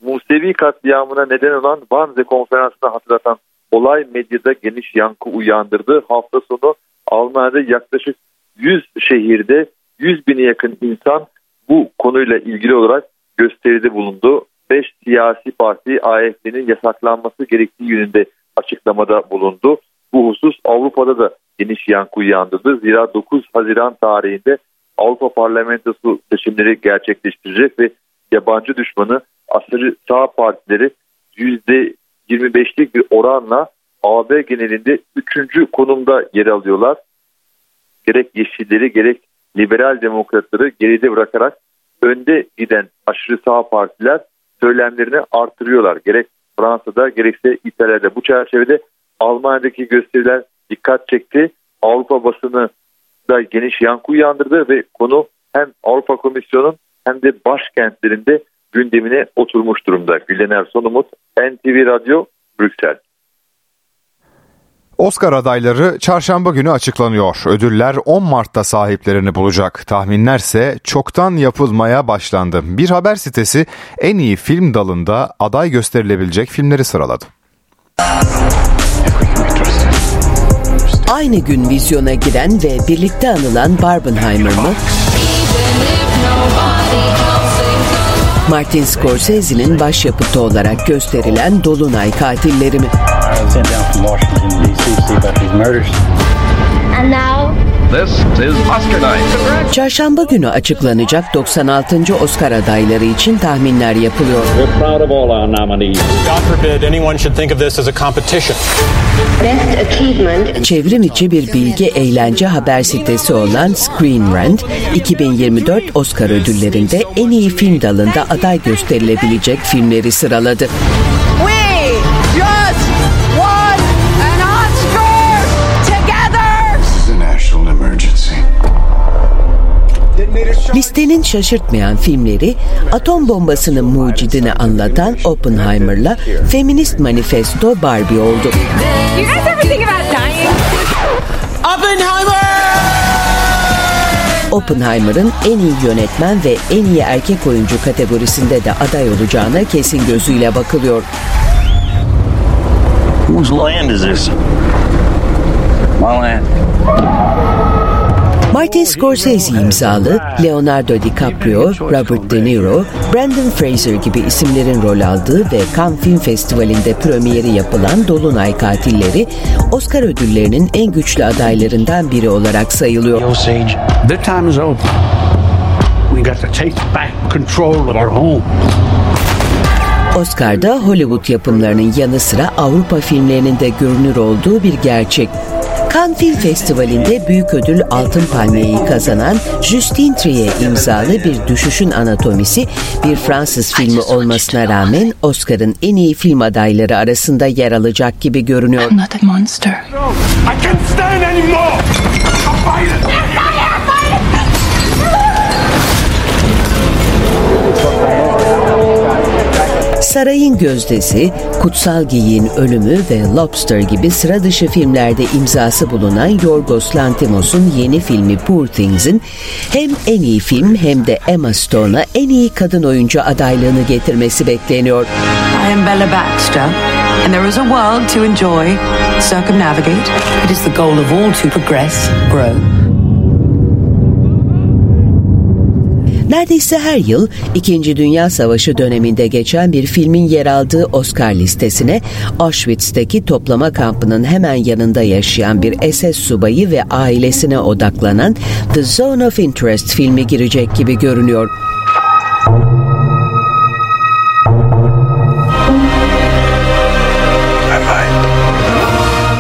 Musevi katliamına neden olan Wannsee konferansını hatırlatan olay medyada geniş yankı uyandırdı. Hafta sonu Almanya'da yaklaşık 100 şehirde 100 bine yakın insan bu konuyla ilgili olarak gösteride bulundu. 5 siyasi parti AFD'nin yasaklanması gerektiği yönünde açıklamada bulundu. Bu husus Avrupa'da da geniş yankı uyandırdı. Zira 9 Haziran tarihinde Avrupa Parlamentosu seçimleri gerçekleştirecek ve yabancı düşmanı aşırı sağ partileri %25'lik bir oranla AB genelinde 3. konumda yer alıyorlar. Gerek yeşilleri gerek liberal demokratları geride bırakarak önde giden aşırı sağ partiler söylemlerini artırıyorlar. Gerek Fransa'da gerekse İtalya'da bu çerçevede Almanya'daki gösteriler dikkat çekti. Avrupa basını da geniş yankı uyandırdı ve konu hem Avrupa Komisyonu hem de başkentlerinde gündemine oturmuş durumda. Gülener Sonumut, NTV Radyo, Brüksel. Oscar adayları çarşamba günü açıklanıyor. Ödüller 10 Mart'ta sahiplerini bulacak. Tahminlerse çoktan yapılmaya başlandı. Bir haber sitesi en iyi film dalında aday gösterilebilecek filmleri sıraladı. Aynı gün vizyona giren ve birlikte anılan Barbenheimer mı? Martin Scorsese'nin başyapıtı olarak gösterilen Dolunay Katilleri mi? And now This is Oscar night. Çarşamba günü açıklanacak 96. Oscar adayları için tahminler yapılıyor. We're proud of all our nominees. God forbid anyone should think of this as a competition. best achievement Çevrim içi bir bilgi eğlence haber sitesi olan Screen Rant, 2024 Oscar ödüllerinde en iyi film dalında aday gösterilebilecek filmleri sıraladı. We just Listenin şaşırtmayan filmleri atom bombasının mucidini anlatan Oppenheimer'la Feminist Manifesto Barbie oldu. Oppenheimer! Oppenheimer'ın en iyi yönetmen ve en iyi erkek oyuncu kategorisinde de aday olacağına kesin gözüyle bakılıyor. Whose land is this? My land. Martin Scorsese imzalı Leonardo DiCaprio, Robert De Niro, Brandon Fraser gibi isimlerin rol aldığı ve Cannes Film Festivali'nde premieri yapılan Dolunay Katilleri, Oscar ödüllerinin en güçlü adaylarından biri olarak sayılıyor. Their time is over. We got to take back control of our home. Oscar'da Hollywood yapımlarının yanı sıra Avrupa filmlerinin de görünür olduğu bir gerçek. Cannes Film Festivali'nde büyük ödül Altın Palmiye'yi kazanan Justine Triet imzalı bir düşüşün anatomisi bir Fransız filmi olmasına rağmen Oscar'ın en iyi film adayları arasında yer alacak gibi görünüyor. Not a monster. I can't stand anymore! I'm! Sarayın Gözdesi, Kutsal Geyiğin Ölümü ve Lobster gibi sıra dışı filmlerde imzası bulunan Yorgos Lanthimos'un yeni filmi Poor Things'in hem en iyi film hem de Emma Stone'a en iyi kadın oyuncu adaylığını getirmesi bekleniyor. I am Bella Baxter, and there is a world to enjoy, circumnavigate. It is the goal of all to progress, grow. Neredeyse her yıl İkinci Dünya Savaşı döneminde geçen bir filmin yer aldığı Oscar listesine Auschwitz'teki toplama kampının hemen yanında yaşayan bir SS subayı ve ailesine odaklanan The Zone of Interest filmi girecek gibi görünüyor.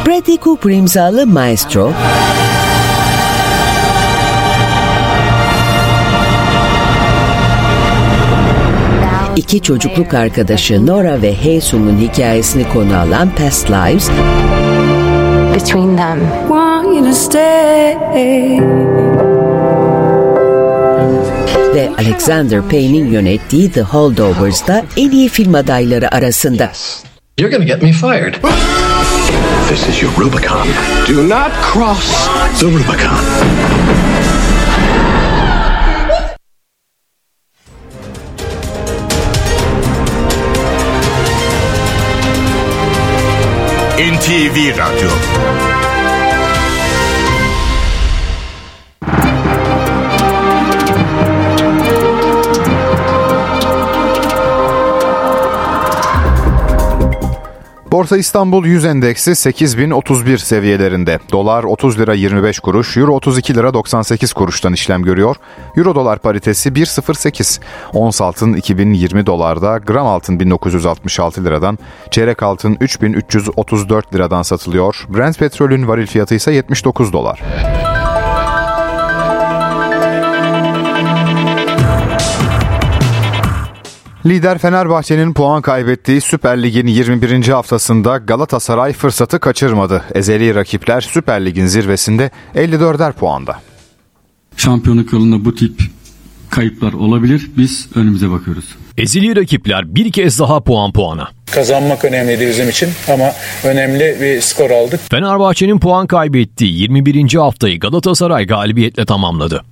Bradley Cooper imzalı Maestro, İki çocukluk arkadaşı Nora ve Haesung'un hikayesini konu alan Past Lives Between them. Want you to stay. ve Alexander Payne'in yönettiği The Holdovers'da en iyi film adayları arasında. You're gonna get me fired. This is your Rubicon. Do not cross the Rubicon. NTV Radyo Borsa İstanbul 100 endeksi 8031 seviyelerinde. Dolar 30 lira 25 kuruş, Euro 32 lira 98 kuruştan işlem görüyor. Euro dolar paritesi 1.08. Ons altın 2020 dolarda, gram altın 1966 liradan, çeyrek altın 3334 liradan satılıyor. Brent petrolün varil fiyatı ise 79 dolar. Lider Fenerbahçe'nin puan kaybettiği Süper Lig'in 21. haftasında Galatasaray fırsatı kaçırmadı. Ezeli rakipler Süper Lig'in zirvesinde 54'er puanda. Şampiyonluk yolunda bu tip kayıplar olabilir. Biz önümüze bakıyoruz. Ezili rakipler bir kez daha puan puana. Kazanmak önemliydi bizim için ama önemli bir skor aldık. Fenerbahçe'nin puan kaybettiği 21. haftayı Galatasaray galibiyetle tamamladı.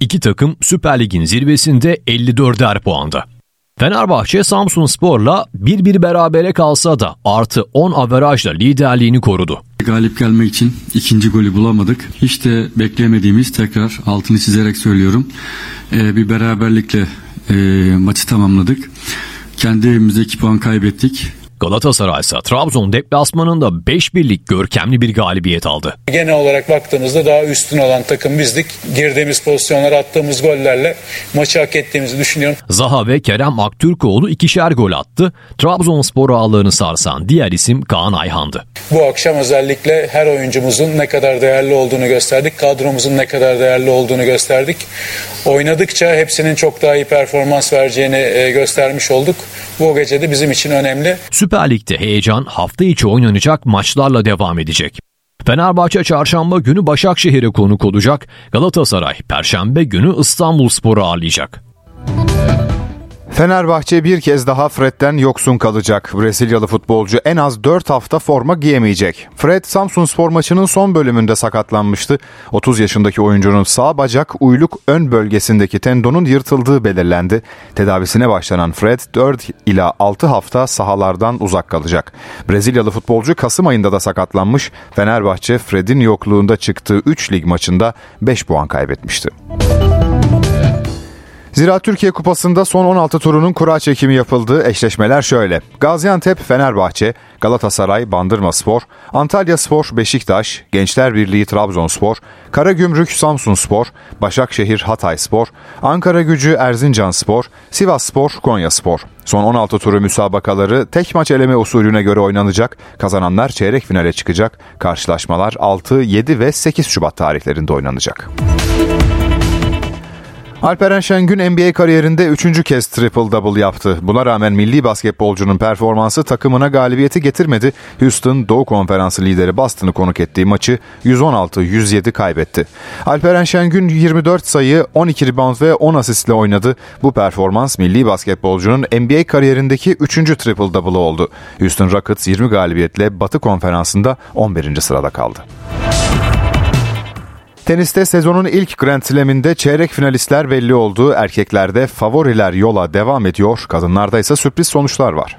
İki takım Süper Lig'in zirvesinde 54'er puanda. Fenerbahçe Samsun Spor'la bir bir berabere kalsa da artı 10 averajla liderliğini korudu. Galip gelmek için ikinci golü bulamadık. Hiç de bekleyemediğimiz tekrar altını çizerek söylüyorum. Ee, bir beraberlikle e, maçı tamamladık. Kendi evimizde 2 puan kaybettik. Galatasaray ise Trabzon deplasmanında 5 birlik görkemli bir galibiyet aldı. Genel olarak baktığımızda daha üstün olan takım bizdik. Girdiğimiz pozisyonlar attığımız gollerle maçı hak ettiğimizi düşünüyorum. Zaha ve Kerem Aktürkoğlu ikişer gol attı. Trabzonspor ağlarını sarsan diğer isim Kaan Ayhan'dı. Bu akşam özellikle her oyuncumuzun ne kadar değerli olduğunu gösterdik. Kadromuzun ne kadar değerli olduğunu gösterdik. Oynadıkça hepsinin çok daha iyi performans vereceğini e, göstermiş olduk. Bu gece de bizim için önemli. Süper Lig'de heyecan hafta içi oynanacak maçlarla devam edecek. Fenerbahçe çarşamba günü Başakşehir'e konuk olacak. Galatasaray perşembe günü İstanbulspor'u ağırlayacak. Fenerbahçe bir kez daha Fred'den yoksun kalacak. Brezilyalı futbolcu en az 4 hafta forma giyemeyecek. Fred Samsun spor maçının son bölümünde sakatlanmıştı. 30 yaşındaki oyuncunun sağ bacak uyluk ön bölgesindeki tendonun yırtıldığı belirlendi. Tedavisine başlanan Fred 4 ila 6 hafta sahalardan uzak kalacak. Brezilyalı futbolcu Kasım ayında da sakatlanmış. Fenerbahçe Fred'in yokluğunda çıktığı 3 lig maçında 5 puan kaybetmişti. Zira Türkiye Kupası'nda son 16 turunun kura çekimi yapıldı. Eşleşmeler şöyle. Gaziantep Fenerbahçe, Galatasaray Bandırma Spor, Antalya Spor Beşiktaş, Gençler Birliği Trabzonspor, Karagümrük Samsun Spor, Başakşehir Hatay Spor, Ankara Gücü Erzincan Spor, Sivas Spor Konya Spor. Son 16 turu müsabakaları tek maç eleme usulüne göre oynanacak. Kazananlar çeyrek finale çıkacak. Karşılaşmalar 6, 7 ve 8 Şubat tarihlerinde oynanacak. Alperen Şengün NBA kariyerinde üçüncü kez triple double yaptı. Buna rağmen milli basketbolcunun performansı takımına galibiyeti getirmedi. Houston Doğu Konferansı lideri Boston'ı konuk ettiği maçı 116-107 kaybetti. Alperen Şengün 24 sayı, 12 rebound ve 10 asistle oynadı. Bu performans milli basketbolcunun NBA kariyerindeki üçüncü triple double oldu. Houston Rockets 20 galibiyetle Batı Konferansı'nda 11. sırada kaldı. Teniste sezonun ilk Grand Slam'inde çeyrek finalistler belli oldu. Erkeklerde favoriler yola devam ediyor. Kadınlarda ise sürpriz sonuçlar var.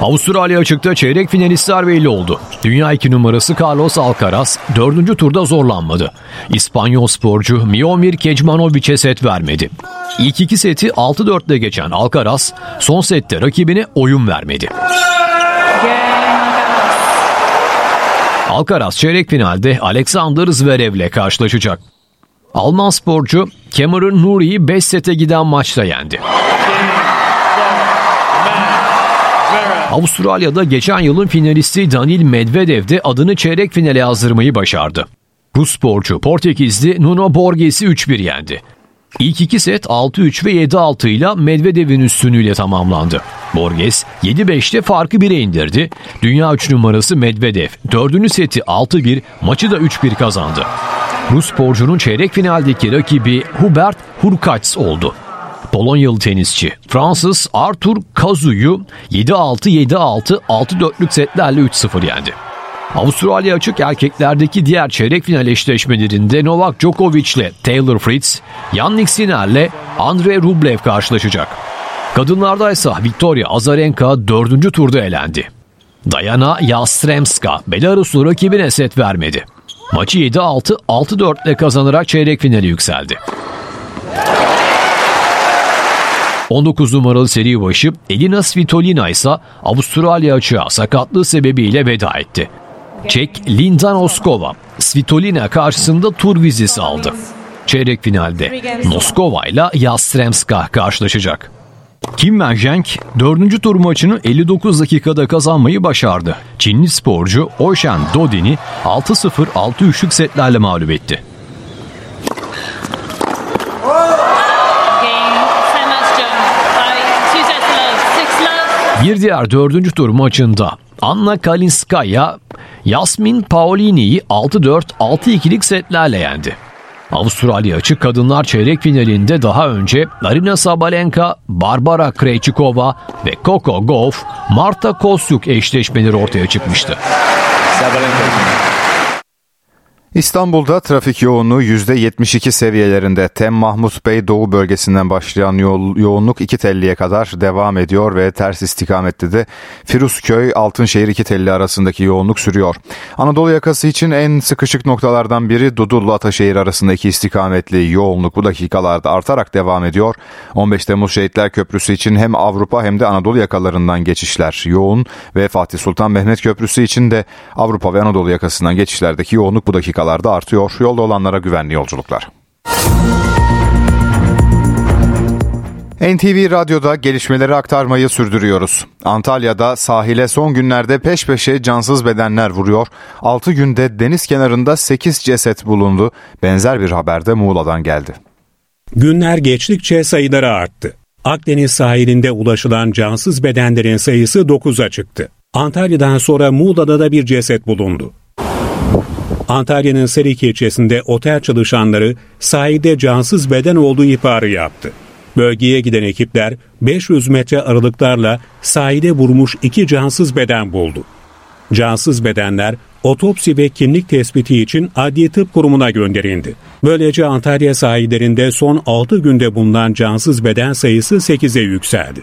Avustralya açıkta çeyrek finalistler belli oldu. Dünya 2 numarası Carlos Alcaraz 4. turda zorlanmadı. İspanyol sporcu Miomir Kecmanovic'e set vermedi. İlk iki seti 6-4'le geçen Alcaraz son sette rakibine oyun vermedi. Alcaraz çeyrek finalde Alexander Zverev'le karşılaşacak. Alman sporcu Cameron Nuri'yi 5 sete giden maçta yendi. Avustralya'da geçen yılın finalisti Danil Medvedev de adını çeyrek finale yazdırmayı başardı. Rus sporcu Portekizli Nuno Borges'i 3-1 yendi. İlk iki set 6-3 ve 7-6 ile Medvedev'in üstünlüğüyle tamamlandı. Borges 7-5'te farkı 1'e indirdi. Dünya 3 numarası Medvedev 4. seti 6-1 maçı da 3-1 kazandı. Rus sporcunun çeyrek finaldeki rakibi Hubert Hurkacz oldu. Polonyalı tenisçi Fransız Arthur Kazu'yu 7-6, 7-6, 6-4'lük setlerle 3-0 yendi. Avustralya açık erkeklerdeki diğer çeyrek final eşleşmelerinde Novak Djokovic ile Taylor Fritz, Yannick Sinner ile Andre Rublev karşılaşacak. Kadınlarda ise Victoria Azarenka 4. turda elendi. Diana Yastremska Belaruslu rakibine set vermedi. Maçı 7-6, 6-4 ile kazanarak çeyrek finale yükseldi. 19 numaralı seri başı Elina Svitolina ise Avustralya açığa sakatlığı sebebiyle veda etti. Çek Linda Noskova Svitolina karşısında tur vizesi aldı. Çeyrek finalde Noskova ile Yastremska karşılaşacak. Kim Wenjeng 4. tur maçını 59 dakikada kazanmayı başardı. Çinli sporcu Ocean Dodin'i 6-0 6-3'lük setlerle mağlup etti. Bir diğer dördüncü tur maçında Anna Kalinskaya Yasmin Paolini'yi 6-4, 6-2'lik setlerle yendi. Avustralya açık kadınlar çeyrek finalinde daha önce Arina Sabalenka, Barbara Krejcikova ve Coco Gauff, Marta Kostyuk eşleşmeleri ortaya çıkmıştı. İstanbul'da trafik yoğunluğu %72 seviyelerinde. Tem Mahmut Bey Doğu bölgesinden başlayan yo- yoğunluk iki telliye kadar devam ediyor ve ters istikamette de Firuzköy Altınşehir iki telli arasındaki yoğunluk sürüyor. Anadolu yakası için en sıkışık noktalardan biri Dudullu Ataşehir arasındaki istikametli yoğunluk bu dakikalarda artarak devam ediyor. 15 Temmuz Şehitler Köprüsü için hem Avrupa hem de Anadolu yakalarından geçişler yoğun ve Fatih Sultan Mehmet Köprüsü için de Avrupa ve Anadolu yakasından geçişlerdeki yoğunluk bu dakikalarda dakikalarda artıyor. Yolda olanlara güvenli yolculuklar. NTV Radyo'da gelişmeleri aktarmayı sürdürüyoruz. Antalya'da sahile son günlerde peş peşe cansız bedenler vuruyor. 6 günde deniz kenarında 8 ceset bulundu. Benzer bir haber de Muğla'dan geldi. Günler geçtikçe sayıları arttı. Akdeniz sahilinde ulaşılan cansız bedenlerin sayısı 9'a çıktı. Antalya'dan sonra Muğla'da da bir ceset bulundu. Antalya'nın Seriki ilçesinde otel çalışanları sahilde cansız beden olduğu ihbarı yaptı. Bölgeye giden ekipler 500 metre aralıklarla sahile vurmuş iki cansız beden buldu. Cansız bedenler otopsi ve kimlik tespiti için Adli Tıp Kurumu'na gönderildi. Böylece Antalya sahillerinde son 6 günde bulunan cansız beden sayısı 8'e yükseldi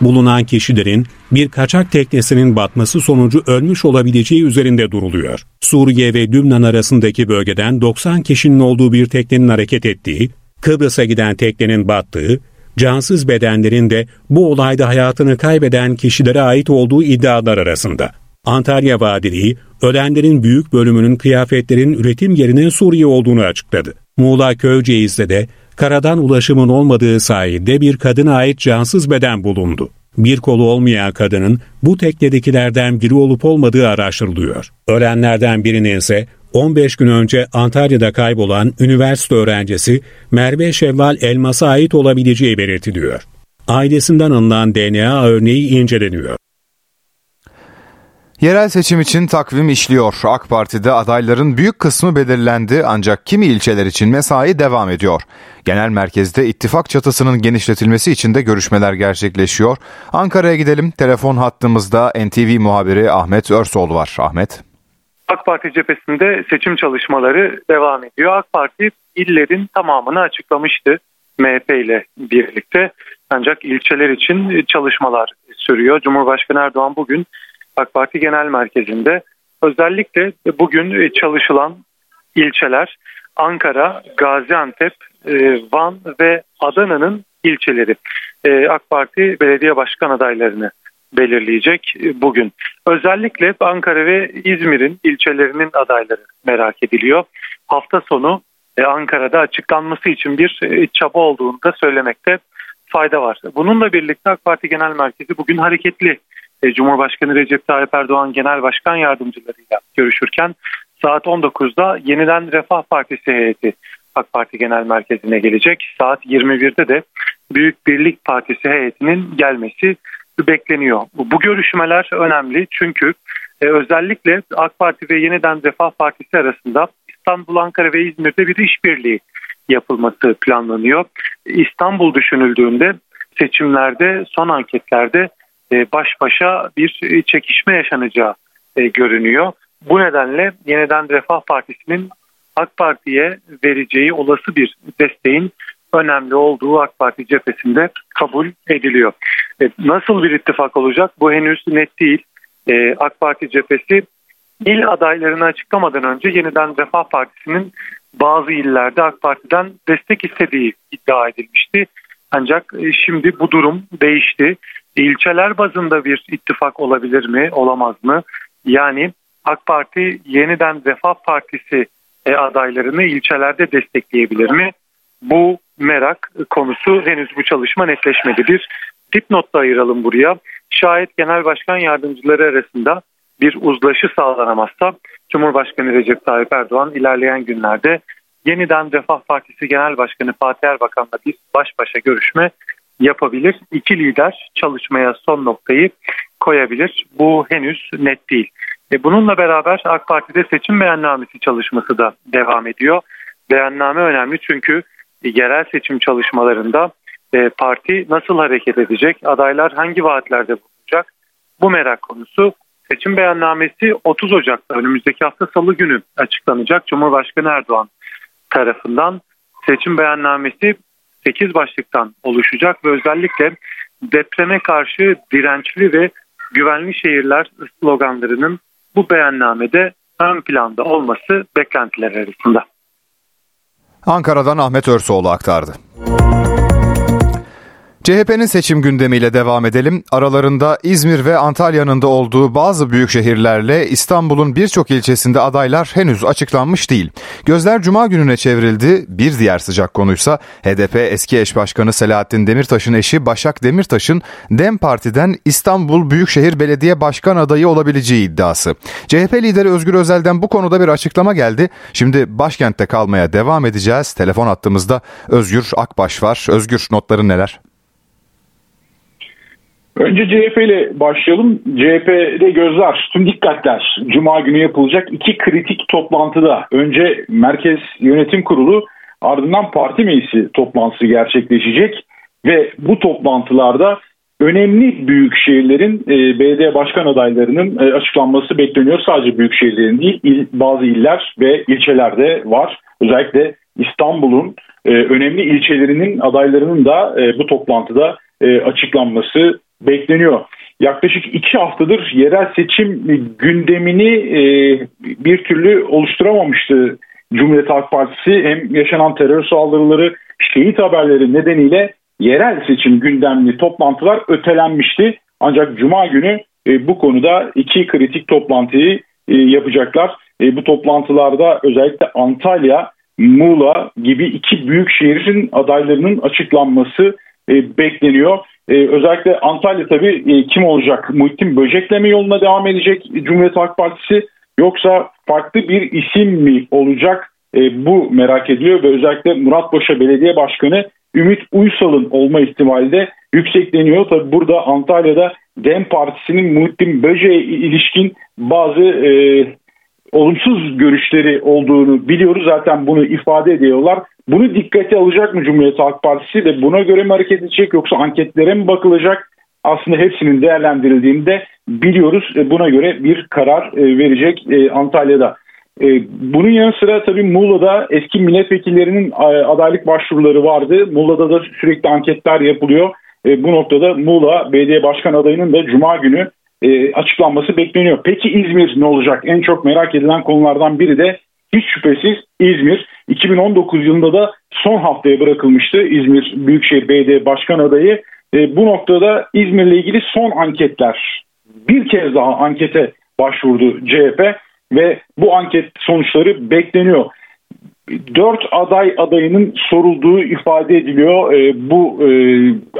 bulunan kişilerin bir kaçak teknesinin batması sonucu ölmüş olabileceği üzerinde duruluyor. Suriye ve Lübnan arasındaki bölgeden 90 kişinin olduğu bir teknenin hareket ettiği, Kıbrıs'a giden teknenin battığı, cansız bedenlerin de bu olayda hayatını kaybeden kişilere ait olduğu iddialar arasında. Antalya Valiliği, ölenlerin büyük bölümünün kıyafetlerin üretim yerinin Suriye olduğunu açıkladı. Muğla Köyceğiz'de de karadan ulaşımın olmadığı sahilde bir kadına ait cansız beden bulundu. Bir kolu olmayan kadının bu teknedekilerden biri olup olmadığı araştırılıyor. Ölenlerden birinin ise 15 gün önce Antalya'da kaybolan üniversite öğrencisi Merve Şevval Elmas'a ait olabileceği belirtiliyor. Ailesinden alınan DNA örneği inceleniyor. Yerel seçim için takvim işliyor. AK Parti'de adayların büyük kısmı belirlendi ancak kimi ilçeler için mesai devam ediyor. Genel merkezde ittifak çatısının genişletilmesi için de görüşmeler gerçekleşiyor. Ankara'ya gidelim. Telefon hattımızda NTV muhabiri Ahmet Örsoğlu var. Ahmet. AK Parti cephesinde seçim çalışmaları devam ediyor. AK Parti illerin tamamını açıklamıştı MHP ile birlikte. Ancak ilçeler için çalışmalar sürüyor. Cumhurbaşkanı Erdoğan bugün AK Parti Genel Merkezi'nde. Özellikle bugün çalışılan ilçeler Ankara, Gaziantep, e, Van ve Adana'nın ilçeleri. E, AK Parti belediye başkan adaylarını belirleyecek bugün. Özellikle Ankara ve İzmir'in ilçelerinin adayları merak ediliyor. Hafta sonu e, Ankara'da açıklanması için bir çaba olduğunu da söylemekte fayda var. Bununla birlikte AK Parti Genel Merkezi bugün hareketli e, Cumhurbaşkanı Recep Tayyip Erdoğan Genel Başkan Yardımcılarıyla görüşürken saat 19'da yeniden Refah Partisi heyeti AK Parti Genel Merkezi'ne gelecek. Saat 21'de de Büyük Birlik Partisi heyetinin gelmesi bekleniyor. Bu görüşmeler önemli çünkü e, özellikle AK Parti ve yeniden Refah Partisi arasında İstanbul, Ankara ve İzmir'de bir işbirliği yapılması planlanıyor. İstanbul düşünüldüğünde seçimlerde son anketlerde e, baş başa bir e, çekişme yaşanacağı e, görünüyor. Bu nedenle yeniden Refah Partisi'nin AK Parti'ye vereceği olası bir desteğin önemli olduğu AK Parti cephesinde kabul ediliyor. Nasıl bir ittifak olacak bu henüz net değil. AK Parti cephesi il adaylarını açıklamadan önce yeniden Refah Partisi'nin bazı illerde AK Parti'den destek istediği iddia edilmişti. Ancak şimdi bu durum değişti ilçeler bazında bir ittifak olabilir mi, olamaz mı? Yani AK Parti yeniden Refah Partisi e, adaylarını ilçelerde destekleyebilir mi? Bu merak konusu henüz bu çalışma netleşmedi. Bir dipnot da ayıralım buraya. Şayet genel başkan yardımcıları arasında bir uzlaşı sağlanamazsa Cumhurbaşkanı Recep Tayyip Erdoğan ilerleyen günlerde yeniden Refah Partisi Genel Başkanı Fatih Erbakan'la bir baş başa görüşme yapabilir. İki lider çalışmaya son noktayı koyabilir. Bu henüz net değil. E bununla beraber AK Parti'de seçim beyannamesi çalışması da devam ediyor. Beyanname önemli çünkü yerel seçim çalışmalarında e, parti nasıl hareket edecek, adaylar hangi vaatlerde bulunacak bu merak konusu. Seçim beyannamesi 30 Ocak'ta önümüzdeki hafta salı günü açıklanacak. Cumhurbaşkanı Erdoğan tarafından seçim beyannamesi 8 başlıktan oluşacak ve özellikle depreme karşı dirençli ve güvenli şehirler sloganlarının bu beyannamede ön planda olması beklentiler arasında. Ankara'dan Ahmet Örsoğlu aktardı. CHP'nin seçim gündemiyle devam edelim. Aralarında İzmir ve Antalya'nın da olduğu bazı büyük şehirlerle İstanbul'un birçok ilçesinde adaylar henüz açıklanmış değil. Gözler cuma gününe çevrildi. Bir diğer sıcak konuysa HDP eski eş başkanı Selahattin Demirtaş'ın eşi Başak Demirtaş'ın DEM Parti'den İstanbul Büyükşehir Belediye Başkan adayı olabileceği iddiası. CHP lideri Özgür Özel'den bu konuda bir açıklama geldi. Şimdi başkentte kalmaya devam edeceğiz. Telefon attığımızda Özgür Akbaş var. Özgür notların neler? Önce CHP ile başlayalım. CHP'de gözler, tüm dikkatler Cuma günü yapılacak iki kritik toplantıda. Önce Merkez Yönetim Kurulu ardından parti meclisi toplantısı gerçekleşecek. Ve bu toplantılarda önemli büyük şehirlerin e, belediye başkan adaylarının e, açıklanması bekleniyor. Sadece büyük şehirlerin değil il, bazı iller ve ilçelerde var. Özellikle İstanbul'un e, önemli ilçelerinin adaylarının da e, bu toplantıda e, açıklanması bekleniyor. Yaklaşık iki haftadır yerel seçim gündemini e, bir türlü oluşturamamıştı Cumhuriyet Halk Partisi. Hem yaşanan terör saldırıları, şehit haberleri nedeniyle yerel seçim gündemli toplantılar ötelenmişti. Ancak Cuma günü e, bu konuda iki kritik toplantıyı e, yapacaklar. Bu toplantılarda özellikle Antalya, Muğla gibi iki büyük şehrin adaylarının açıklanması bekleniyor. Ee, özellikle Antalya tabii e, kim olacak? Muhittin Böcek'le mi yoluna devam edecek Cumhuriyet Halk Partisi yoksa farklı bir isim mi olacak? E, bu merak ediliyor ve özellikle Muratpaşa Belediye Başkanı Ümit Uysal'ın olma ihtimali de yüksekleniyor. Tabi burada Antalya'da DEM Partisi'nin Muhittin Böce'ye ilişkin bazı e, olumsuz görüşleri olduğunu biliyoruz. Zaten bunu ifade ediyorlar. Bunu dikkate alacak mı Cumhuriyet Halk Partisi ve buna göre mi hareket edecek yoksa anketlere mi bakılacak? Aslında hepsinin değerlendirildiğinde biliyoruz. E, buna göre bir karar e, verecek e, Antalya'da. Bunun yanı sıra tabii Muğla'da eski milletvekillerinin adaylık başvuruları vardı. Muğla'da da sürekli anketler yapılıyor. Bu noktada Muğla Belediye Başkan adayının da Cuma günü açıklanması bekleniyor. Peki İzmir ne olacak? En çok merak edilen konulardan biri de hiç şüphesiz İzmir 2019 yılında da son haftaya bırakılmıştı İzmir Büyükşehir Belediye Başkan adayı. E, bu noktada İzmir'le ilgili son anketler bir kez daha ankete başvurdu CHP ve bu anket sonuçları bekleniyor. Dört aday adayının sorulduğu ifade ediliyor e, bu e,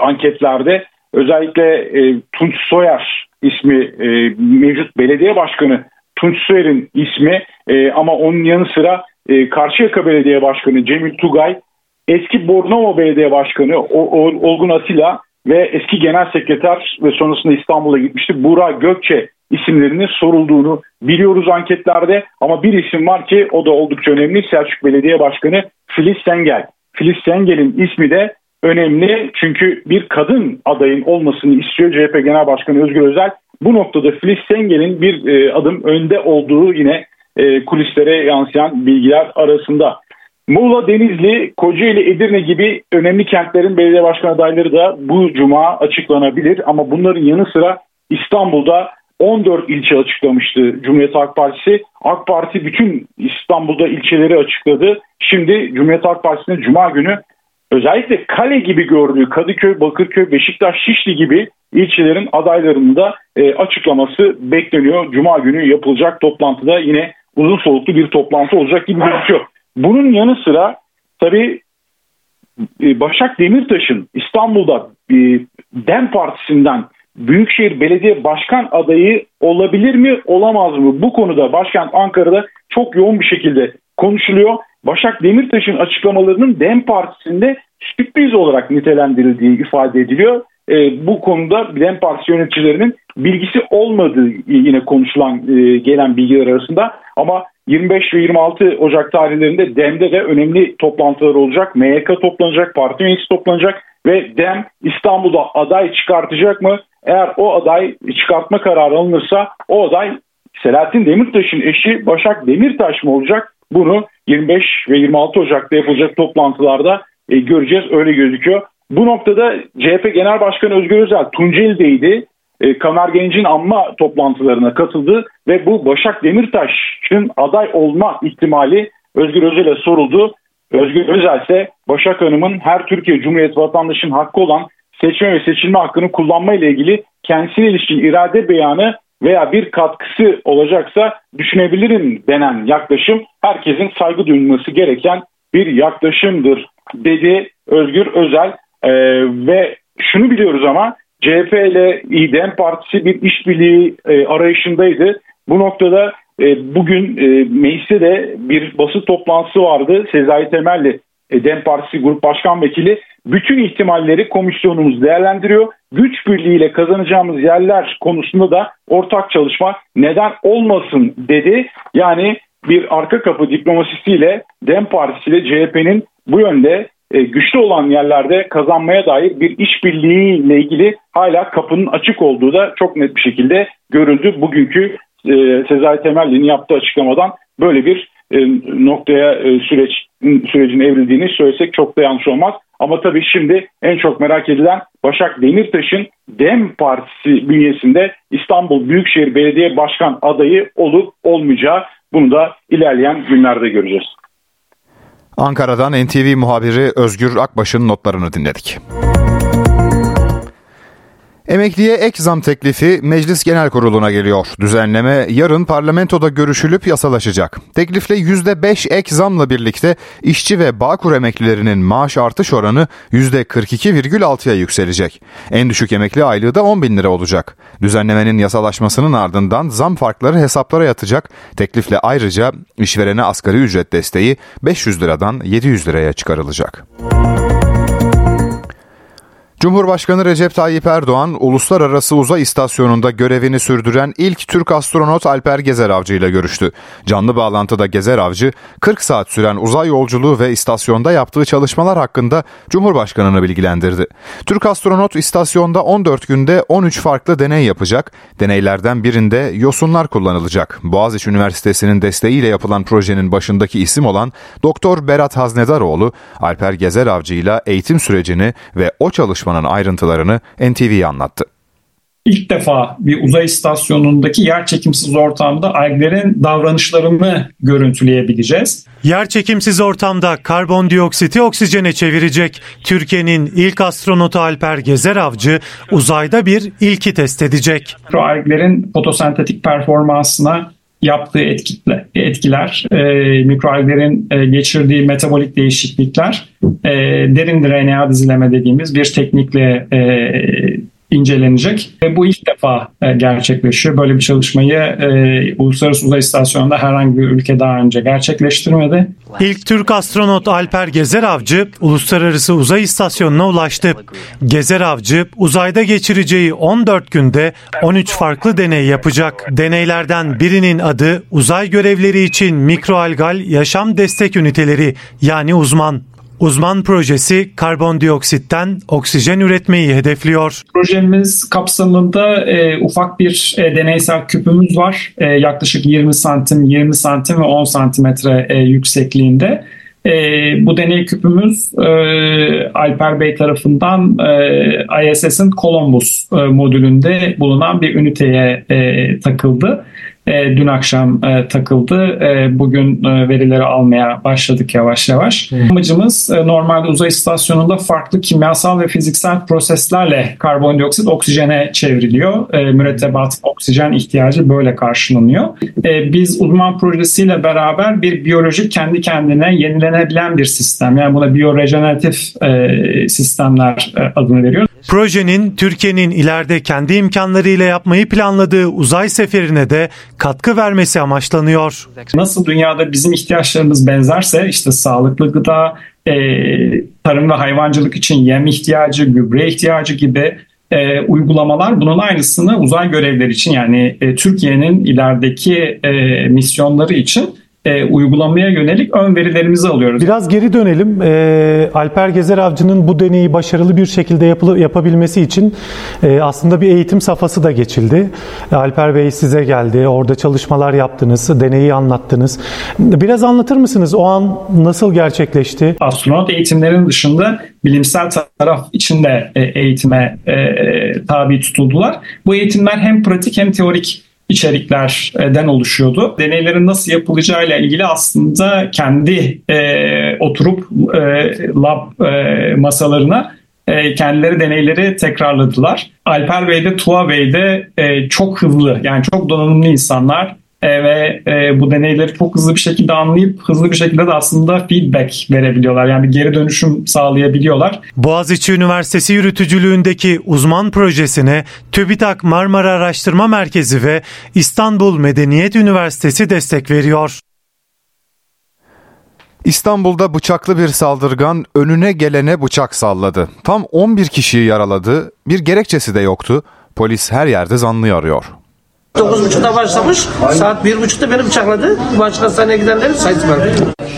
anketlerde. Özellikle e, Tunç Soyer ismi e, mevcut belediye başkanı Tunç Soyer'in ismi e, ama onun yanı sıra e, Karşıyaka Belediye Başkanı Cemil Tugay, eski Bornova Belediye Başkanı Olgun Atilla ve eski Genel Sekreter ve sonrasında İstanbul'a gitmişti Buğra Gökçe isimlerinin sorulduğunu biliyoruz anketlerde ama bir isim var ki o da oldukça önemli Selçuk Belediye Başkanı Filiz Sengel. Filiz Sengel'in ismi de önemli çünkü bir kadın adayın olmasını istiyor CHP Genel Başkanı Özgür Özel. Bu noktada Filiz Sengel'in bir e, adım önde olduğu yine e, kulislere yansıyan bilgiler arasında. Muğla, Denizli, Kocaeli, Edirne gibi önemli kentlerin belediye başkan adayları da bu cuma açıklanabilir. Ama bunların yanı sıra İstanbul'da 14 ilçe açıklamıştı Cumhuriyet Halk Partisi. AK Parti bütün İstanbul'da ilçeleri açıkladı. Şimdi Cumhuriyet Halk Partisi'nin cuma günü özellikle kale gibi gördüğü Kadıköy, Bakırköy, Beşiktaş, Şişli gibi ilçelerin adaylarını da e, açıklaması bekleniyor. Cuma günü yapılacak toplantıda yine uzun soluklu bir toplantı olacak gibi gözüküyor. Bunun yanı sıra tabii e, Başak Demirtaş'ın İstanbul'da e, DEM Partisi'nden Büyükşehir Belediye Başkan adayı olabilir mi olamaz mı? Bu konuda başkent Ankara'da çok yoğun bir şekilde konuşuluyor. Başak Demirtaş'ın açıklamalarının DEM Partisi'nde sürpriz olarak nitelendirildiği ifade ediliyor. E, bu konuda DEM Partisi yöneticilerinin bilgisi olmadığı yine konuşulan e, gelen bilgiler arasında ama 25 ve 26 Ocak tarihlerinde DEM'de de önemli toplantılar olacak. MYK toplanacak, parti meclisi toplanacak ve DEM İstanbul'da aday çıkartacak mı? eğer o aday çıkartma kararı alınırsa o aday Selahattin Demirtaş'ın eşi Başak Demirtaş mı olacak? Bunu 25 ve 26 Ocak'ta yapılacak toplantılarda e, göreceğiz öyle gözüküyor. Bu noktada CHP Genel Başkanı Özgür Özel Tunceli'deydi. E, Kamer Genc'in anma toplantılarına katıldı ve bu Başak Demirtaş'ın aday olma ihtimali Özgür Özel'e soruldu. Özgür Özel ise Başak Hanım'ın her Türkiye Cumhuriyeti vatandaşının hakkı olan seçme ve seçilme hakkını kullanma ile ilgili kendisine ilişkin irade beyanı veya bir katkısı olacaksa düşünebilirim denen yaklaşım herkesin saygı duyulması gereken bir yaklaşımdır dedi Özgür Özel ee, ve şunu biliyoruz ama CHP ile İDEM Partisi bir işbirliği e, arayışındaydı. Bu noktada e, bugün e, mecliste de bir basın toplantısı vardı. Sezai Temelli e, DEM Partisi Grup Başkan Vekili bütün ihtimalleri komisyonumuz değerlendiriyor. Güç birliğiyle kazanacağımız yerler konusunda da ortak çalışma neden olmasın dedi. Yani bir arka kapı diplomasisiyle DEM Partisi ile CHP'nin bu yönde e, güçlü olan yerlerde kazanmaya dair bir işbirliğiyle ilgili hala kapının açık olduğu da çok net bir şekilde görüldü. Bugünkü e, Sezai Temelli'nin yaptığı açıklamadan böyle bir e, noktaya süreç sürecin evrildiğini söylesek çok da yanlış olmaz. Ama tabii şimdi en çok merak edilen Başak Demirtaş'ın DEM Partisi bünyesinde İstanbul Büyükşehir Belediye Başkan adayı olup olmayacağı bunu da ilerleyen günlerde göreceğiz. Ankara'dan NTV muhabiri Özgür Akbaş'ın notlarını dinledik. Emekliye ek zam teklifi Meclis Genel Kurulu'na geliyor. Düzenleme yarın parlamentoda görüşülüp yasalaşacak. Teklifle %5 ek zamla birlikte işçi ve Bağkur emeklilerinin maaş artış oranı %42,6'ya yükselecek. En düşük emekli aylığı da 10 bin lira olacak. Düzenlemenin yasalaşmasının ardından zam farkları hesaplara yatacak. Teklifle ayrıca işverene asgari ücret desteği 500 liradan 700 liraya çıkarılacak. Cumhurbaşkanı Recep Tayyip Erdoğan, Uluslararası Uzay İstasyonu'nda görevini sürdüren ilk Türk astronot Alper Gezer Avcı ile görüştü. Canlı bağlantıda Gezer Avcı, 40 saat süren uzay yolculuğu ve istasyonda yaptığı çalışmalar hakkında Cumhurbaşkanı'nı bilgilendirdi. Türk astronot istasyonda 14 günde 13 farklı deney yapacak. Deneylerden birinde yosunlar kullanılacak. Boğaziçi Üniversitesi'nin desteğiyle yapılan projenin başındaki isim olan Doktor Berat Haznedaroğlu, Alper Gezer Avcı ile eğitim sürecini ve o çalışma çalışmanın ayrıntılarını NTV'ye anlattı. İlk defa bir uzay istasyonundaki yer çekimsiz ortamda alglerin davranışlarını görüntüleyebileceğiz. Yer çekimsiz ortamda karbondioksiti oksijene çevirecek Türkiye'nin ilk astronotu Alper Gezer Avcı uzayda bir ilki test edecek. Alglerin fotosentetik performansına yaptığı etkiler, etkiler e, mikroalglerin e, geçirdiği metabolik değişiklikler e, derin DNA dizileme dediğimiz bir teknikle e, incelenecek. Ve bu ilk defa e, gerçekleşiyor. Böyle bir çalışmayı e, Uluslararası Uzay İstasyonu'nda herhangi bir ülke daha önce gerçekleştirmedi. İlk Türk astronot Alper Gezer Avcı Uluslararası Uzay İstasyonu'na ulaştı. Gezer Avcı uzayda geçireceği 14 günde 13 farklı deney yapacak. Deneylerden birinin adı uzay görevleri için mikroalgal yaşam destek üniteleri yani uzman. Uzman projesi karbondioksitten oksijen üretmeyi hedefliyor. Projemiz kapsamında e, ufak bir e, deneysel küpümüz var. E, yaklaşık 20 santim, 20 santim ve 10 santimetre e, yüksekliğinde. E, bu deney küpümüz e, Alper Bey tarafından e, ISS'in Columbus e, modülünde bulunan bir üniteye e, takıldı e, dün akşam e, takıldı. E, bugün e, verileri almaya başladık yavaş yavaş. Hmm. Amacımız e, normalde uzay istasyonunda farklı kimyasal ve fiziksel proseslerle karbondioksit oksijene çevriliyor. E, mürettebat oksijen ihtiyacı böyle karşılanıyor. E, biz uzman projesiyle beraber bir biyolojik kendi kendine yenilenebilen bir sistem. Yani buna biyorejeneratif e, sistemler e, adını veriyoruz. Projenin Türkiye'nin ileride kendi imkanlarıyla yapmayı planladığı uzay seferine de katkı vermesi amaçlanıyor. Nasıl dünyada bizim ihtiyaçlarımız benzerse işte sağlıklı gıda, e, tarım ve hayvancılık için yem ihtiyacı, gübre ihtiyacı gibi e, uygulamalar bunun aynısını uzay görevleri için yani e, Türkiye'nin ilerideki e, misyonları için e, uygulamaya yönelik ön verilerimizi alıyoruz. Biraz geri dönelim. E, Alper Gezer Avcı'nın bu deneyi başarılı bir şekilde yapılı, yapabilmesi için e, aslında bir eğitim safhası da geçildi. Alper Bey size geldi. Orada çalışmalar yaptınız. Deneyi anlattınız. Biraz anlatır mısınız? O an nasıl gerçekleşti? Astronot eğitimlerin dışında bilimsel taraf içinde e, eğitime e, tabi tutuldular. Bu eğitimler hem pratik hem teorik içeriklerden oluşuyordu. Deneylerin nasıl yapılacağıyla ilgili aslında kendi e, oturup e, lab e, masalarına e, kendileri deneyleri tekrarladılar. Alper Bey de Tuğa Bey de e, çok hızlı yani çok donanımlı insanlar e, ve e, bu deneyleri çok hızlı bir şekilde anlayıp hızlı bir şekilde de aslında feedback verebiliyorlar. Yani bir geri dönüşüm sağlayabiliyorlar. Boğaziçi Üniversitesi yürütücülüğündeki uzman projesine TÜBİTAK Marmara Araştırma Merkezi ve İstanbul Medeniyet Üniversitesi destek veriyor. İstanbul'da bıçaklı bir saldırgan önüne gelene bıçak salladı. Tam 11 kişiyi yaraladı. Bir gerekçesi de yoktu. Polis her yerde zanlıyı arıyor. 9.30'da başlamış. Saat 1.30'da beni bıçakladı. Başka hastaneye gidenlerin sayısı var.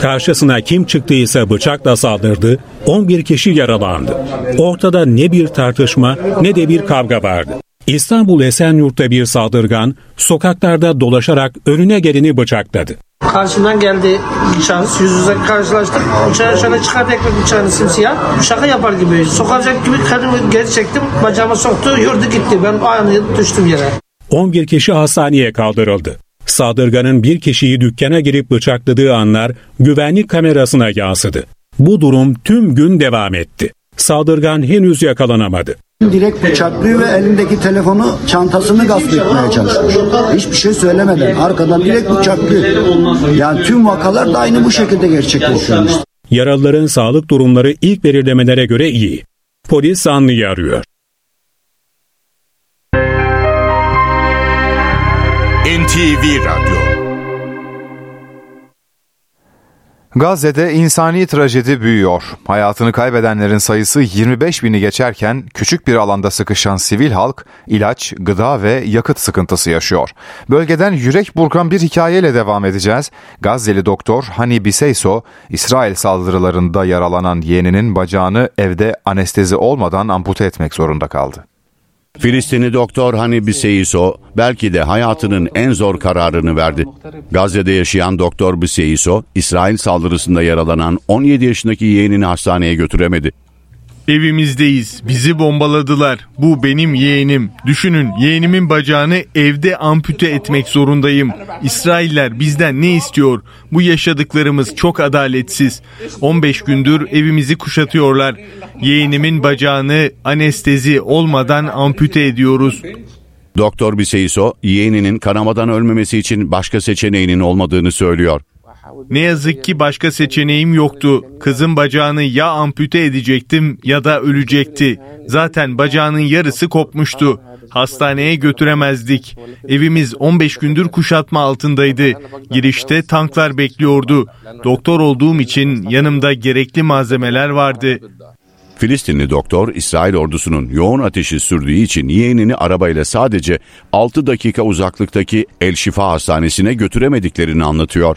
Karşısına kim çıktıysa bıçakla saldırdı, 11 kişi yaralandı. Ortada ne bir tartışma ne de bir kavga vardı. İstanbul Esenyurt'ta bir saldırgan sokaklarda dolaşarak önüne geleni bıçakladı. Karşımdan geldi şahıs yüz yüze karşılaştık. Bıçağı şöyle çıkardı ekmek bıçağını simsiyah. Şaka yapar gibi. Sokacak gibi kendimi geri çektim. Bacağıma soktu yurdu gitti. Ben aynı düştüm yere. 11 kişi hastaneye kaldırıldı. Saldırganın bir kişiyi dükkana girip bıçakladığı anlar güvenlik kamerasına yansıdı. Bu durum tüm gün devam etti. Saldırgan henüz yakalanamadı. Direkt bıçaklıyor ve elindeki telefonu çantasını gasp etmeye çalışıyor. Hiçbir şey söylemeden arkadan direkt bıçaklıyor. Yani tüm vakalar da aynı bu şekilde gerçekleşiyor. Yaralıların sağlık durumları ilk belirlemelere göre iyi. Polis zanlıyı arıyor. NTV Radyo Gazze'de insani trajedi büyüyor. Hayatını kaybedenlerin sayısı 25 bini geçerken küçük bir alanda sıkışan sivil halk ilaç, gıda ve yakıt sıkıntısı yaşıyor. Bölgeden yürek burkan bir hikayeyle devam edeceğiz. Gazze'li doktor Hani Biseyso, İsrail saldırılarında yaralanan yeğeninin bacağını evde anestezi olmadan ampute etmek zorunda kaldı. Filistinli doktor Hani Biseiso belki de hayatının en zor kararını verdi. Gazze'de yaşayan doktor Biseiso, İsrail saldırısında yaralanan 17 yaşındaki yeğenini hastaneye götüremedi. Evimizdeyiz. Bizi bombaladılar. Bu benim yeğenim. Düşünün yeğenimin bacağını evde ampute etmek zorundayım. İsrailler bizden ne istiyor? Bu yaşadıklarımız çok adaletsiz. 15 gündür evimizi kuşatıyorlar. Yeğenimin bacağını anestezi olmadan ampute ediyoruz. Doktor Biseiso, yeğeninin kanamadan ölmemesi için başka seçeneğinin olmadığını söylüyor. Ne yazık ki başka seçeneğim yoktu. Kızın bacağını ya ampute edecektim ya da ölecekti. Zaten bacağının yarısı kopmuştu. Hastaneye götüremezdik. Evimiz 15 gündür kuşatma altındaydı. Girişte tanklar bekliyordu. Doktor olduğum için yanımda gerekli malzemeler vardı. Filistinli doktor İsrail ordusunun yoğun ateşi sürdüğü için yeğenini arabayla sadece 6 dakika uzaklıktaki El Şifa Hastanesi'ne götüremediklerini anlatıyor.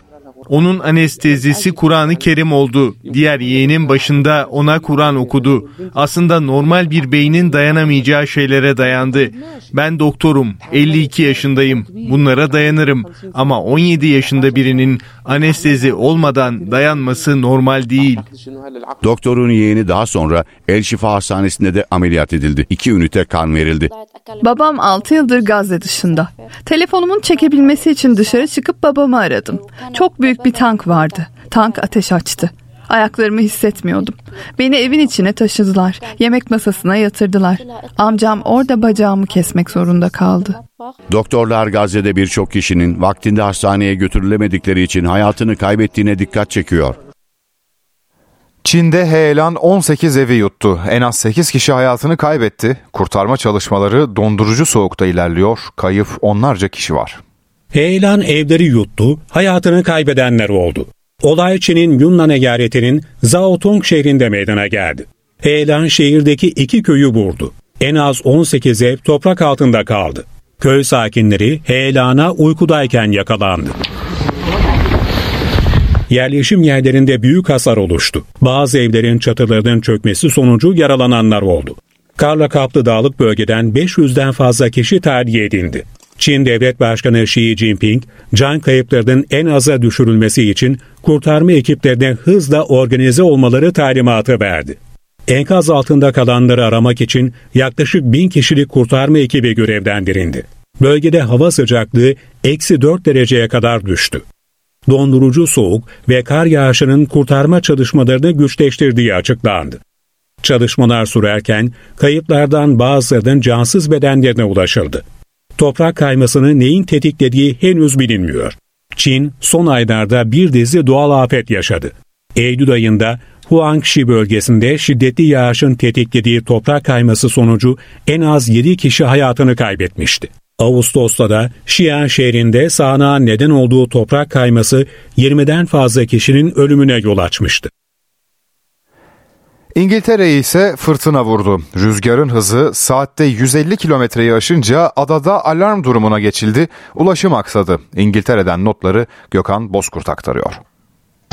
Onun anestezisi Kur'an-ı Kerim oldu. Diğer yeğenin başında ona Kur'an okudu. Aslında normal bir beynin dayanamayacağı şeylere dayandı. Ben doktorum, 52 yaşındayım. Bunlara dayanırım. Ama 17 yaşında birinin anestezi olmadan dayanması normal değil. Doktorun yeğeni daha sonra El Şifa Hastanesi'nde de ameliyat edildi. İki ünite kan verildi. Babam 6 yıldır Gazze dışında. Telefonumun çekebilmesi için dışarı çıkıp babamı aradım. Çok büyük bir tank vardı. Tank ateş açtı. Ayaklarımı hissetmiyordum. Beni evin içine taşıdılar. Yemek masasına yatırdılar. Amcam orada bacağımı kesmek zorunda kaldı. Doktorlar Gazze'de birçok kişinin vaktinde hastaneye götürülemedikleri için hayatını kaybettiğine dikkat çekiyor. Çin'de heyelan 18 evi yuttu. En az 8 kişi hayatını kaybetti. Kurtarma çalışmaları dondurucu soğukta ilerliyor. Kayıp onlarca kişi var. Heyelan evleri yuttu, hayatını kaybedenler oldu. Olay Çin'in Yunnan eyaletinin Zaotong şehrinde meydana geldi. Heyelan şehirdeki iki köyü vurdu. En az 18 ev toprak altında kaldı. Köy sakinleri heyelana uykudayken yakalandı. Yerleşim yerlerinde büyük hasar oluştu. Bazı evlerin çatılarının çökmesi sonucu yaralananlar oldu. Karla kaplı dağlık bölgeden 500'den fazla kişi tahliye edildi. Çin Devlet Başkanı Xi Jinping, can kayıplarının en aza düşürülmesi için kurtarma ekiplerine hızla organize olmaları talimatı verdi. Enkaz altında kalanları aramak için yaklaşık bin kişilik kurtarma ekibi görevlendirildi. Bölgede hava sıcaklığı eksi 4 dereceye kadar düştü. Dondurucu soğuk ve kar yağışının kurtarma çalışmalarını güçleştirdiği açıklandı. Çalışmalar sürerken kayıplardan bazılarının cansız bedenlerine ulaşıldı. Toprak kaymasını neyin tetiklediği henüz bilinmiyor. Çin son aylarda bir dizi doğal afet yaşadı. Eylül ayında Huangshi bölgesinde şiddetli yağışın tetiklediği toprak kayması sonucu en az 7 kişi hayatını kaybetmişti. Ağustos'ta da Xi'an şehrinde sağanağın neden olduğu toprak kayması 20'den fazla kişinin ölümüne yol açmıştı. İngiltere'yi ise fırtına vurdu. Rüzgarın hızı saatte 150 kilometreyi aşınca adada alarm durumuna geçildi. Ulaşım aksadı. İngiltere'den notları Gökhan Bozkurt aktarıyor.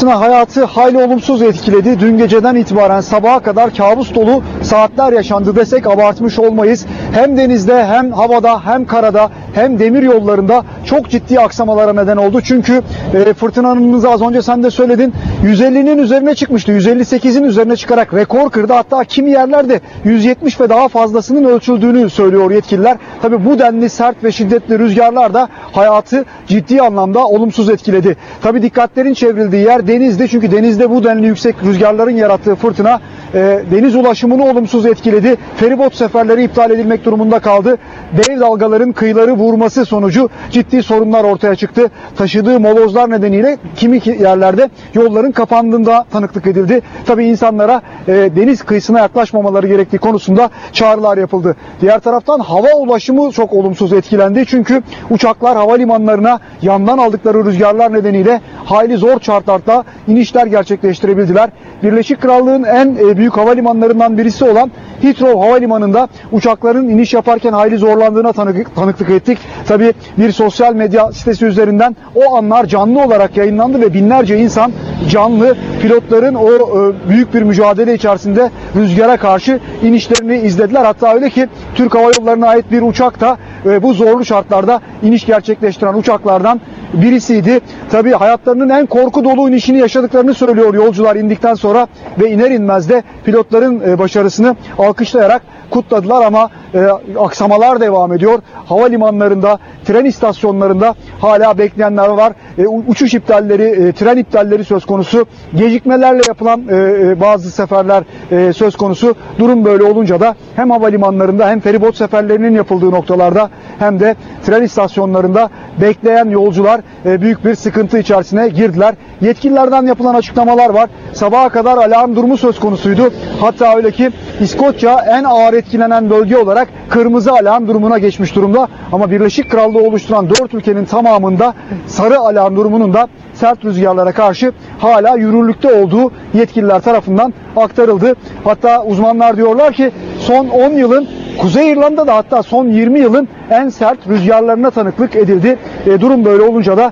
Fırtına hayatı hayli olumsuz etkiledi. Dün geceden itibaren sabaha kadar kabus dolu saatler yaşandı desek abartmış olmayız. Hem denizde hem havada hem karada hem demir yollarında çok ciddi aksamalara neden oldu. Çünkü e, fırtınanın az önce sen de söyledin 150'nin üzerine çıkmıştı. 158'in üzerine çıkarak rekor kırdı. Hatta kimi yerlerde 170 ve daha fazlasının ölçüldüğünü söylüyor yetkililer. Tabi bu denli sert ve şiddetli rüzgarlar da hayatı ciddi anlamda olumsuz etkiledi. Tabi dikkatlerin çevrildiği yer denizde çünkü denizde bu denli yüksek rüzgarların yarattığı fırtına e, deniz ulaşımını olumsuz etkiledi. Feribot seferleri iptal edilmek durumunda kaldı. Dev dalgaların kıyıları vurması sonucu ciddi sorunlar ortaya çıktı. Taşıdığı molozlar nedeniyle kimi yerlerde yolların kapandığında tanıklık edildi. Tabii insanlara e, deniz kıyısına yaklaşmamaları gerektiği konusunda çağrılar yapıldı. Diğer taraftan hava ulaşımı çok olumsuz etkilendi. Çünkü uçaklar havalimanlarına yandan aldıkları rüzgarlar nedeniyle hayli zor şartlarda inişler gerçekleştirebildiler. Birleşik Krallığın en e, büyük havalimanlarından birisi olan Heathrow Havalimanı'nda uçakların iniş yaparken hayli zorlandığına tanık, tanıklık ettik. Tabi bir sosyal medya sitesi üzerinden o anlar canlı olarak yayınlandı ve binlerce insan canlı pilotların o e, büyük bir mücadele içerisinde rüzgara karşı inişlerini izlediler. Hatta öyle ki Türk Hava Yolları'na ait bir uçak da e, bu zorlu şartlarda iniş gerçekleştiren uçaklardan birisiydi. Tabi hayatlarının en korku dolu inişini yaşadıklarını söylüyor yolcular indikten sonra ve iner inmez de pilotların e, başarısını alkışlayarak kutladılar ama e, aksamalar devam ediyor. Havalimanlarında, tren istasyonlarında hala bekleyenler var. E, uçuş iptalleri, e, tren iptalleri söz konusu. Gecikmelerle yapılan e, e, bazı seferler e, söz konusu. Durum böyle olunca da hem havalimanlarında hem feribot seferlerinin yapıldığı noktalarda hem de tren istasyonlarında bekleyen yolcular büyük bir sıkıntı içerisine girdiler. Yetkililerden yapılan açıklamalar var. Sabaha kadar alarm durumu söz konusuydu. Hatta öyle ki İskoçya en ağır etkilenen bölge olarak kırmızı alarm durumuna geçmiş durumda. Ama Birleşik Krallığı oluşturan dört ülkenin tamamında sarı alarm durumunun da sert rüzgarlara karşı hala yürürlükte olduğu yetkililer tarafından aktarıldı. Hatta uzmanlar diyorlar ki son 10 yılın Kuzey İrlanda'da hatta son 20 yılın en sert rüzgarlarına tanıklık edildi. E, durum böyle olunca da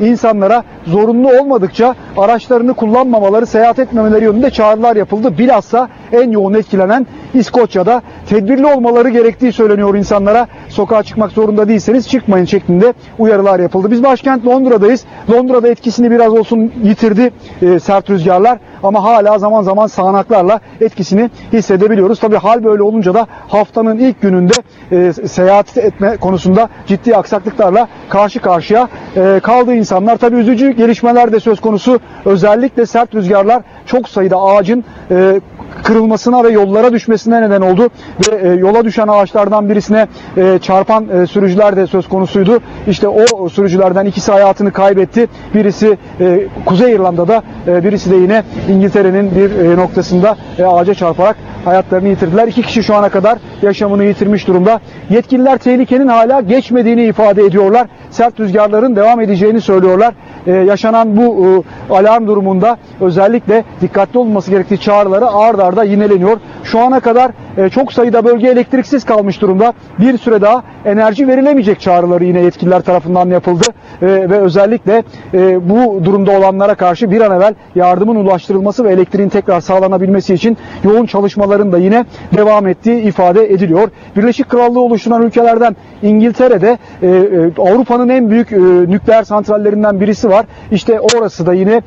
insanlara zorunlu olmadıkça araçlarını kullanmamaları, seyahat etmemeleri yönünde çağrılar yapıldı. Bilhassa en yoğun etkilenen İskoçya'da tedbirli olmaları gerektiği söyleniyor insanlara. Sokağa çıkmak zorunda değilseniz çıkmayın şeklinde uyarılar yapıldı. Biz başkent Londra'dayız. Londra'da etkisini biraz olsun yitirdi e, sert rüzgarlar ama hala zaman zaman sağanaklarla etkisini hissedebiliyoruz. Tabii hal böyle olunca da haftanın ilk gününde e, seyahat etme konusunda ciddi aksaklıklarla karşı karşıya e, kaldı insanlar. Tabii üzücü gelişmeler de söz konusu. Özellikle sert rüzgarlar çok sayıda ağacın e, kırılmasına ve yollara düşmesine neden oldu ve e, yola düşen ağaçlardan birisine e, çarpan e, sürücüler de söz konusuydu. İşte o sürücülerden ikisi hayatını kaybetti. Birisi e, Kuzey İrlanda'da, e, birisi de yine İngiltere'nin bir e, noktasında e, ağaca çarparak hayatlarını yitirdiler. İki kişi şu ana kadar yaşamını yitirmiş durumda. Yetkililer tehlikenin hala geçmediğini ifade ediyorlar. Sert rüzgarların devam edeceğini söylüyorlar. Ee, yaşanan bu e, alarm durumunda özellikle dikkatli olması gerektiği çağrıları ard arda yineleniyor. Şu ana kadar e, çok sayıda bölge elektriksiz kalmış durumda. Bir süre daha enerji verilemeyecek çağrıları yine yetkililer tarafından yapıldı. E, ve özellikle e, bu durumda olanlara karşı bir an evvel yardımın ulaştırılması ve elektriğin tekrar sağlanabilmesi için yoğun çalışmaların da yine devam ettiği ifade ediliyor. Birleşik Krallığı oluşturan ülkelerden İngiltere'de e, Avrupa'nın en büyük nükleer santrallerinden birisi var. İşte orası da yine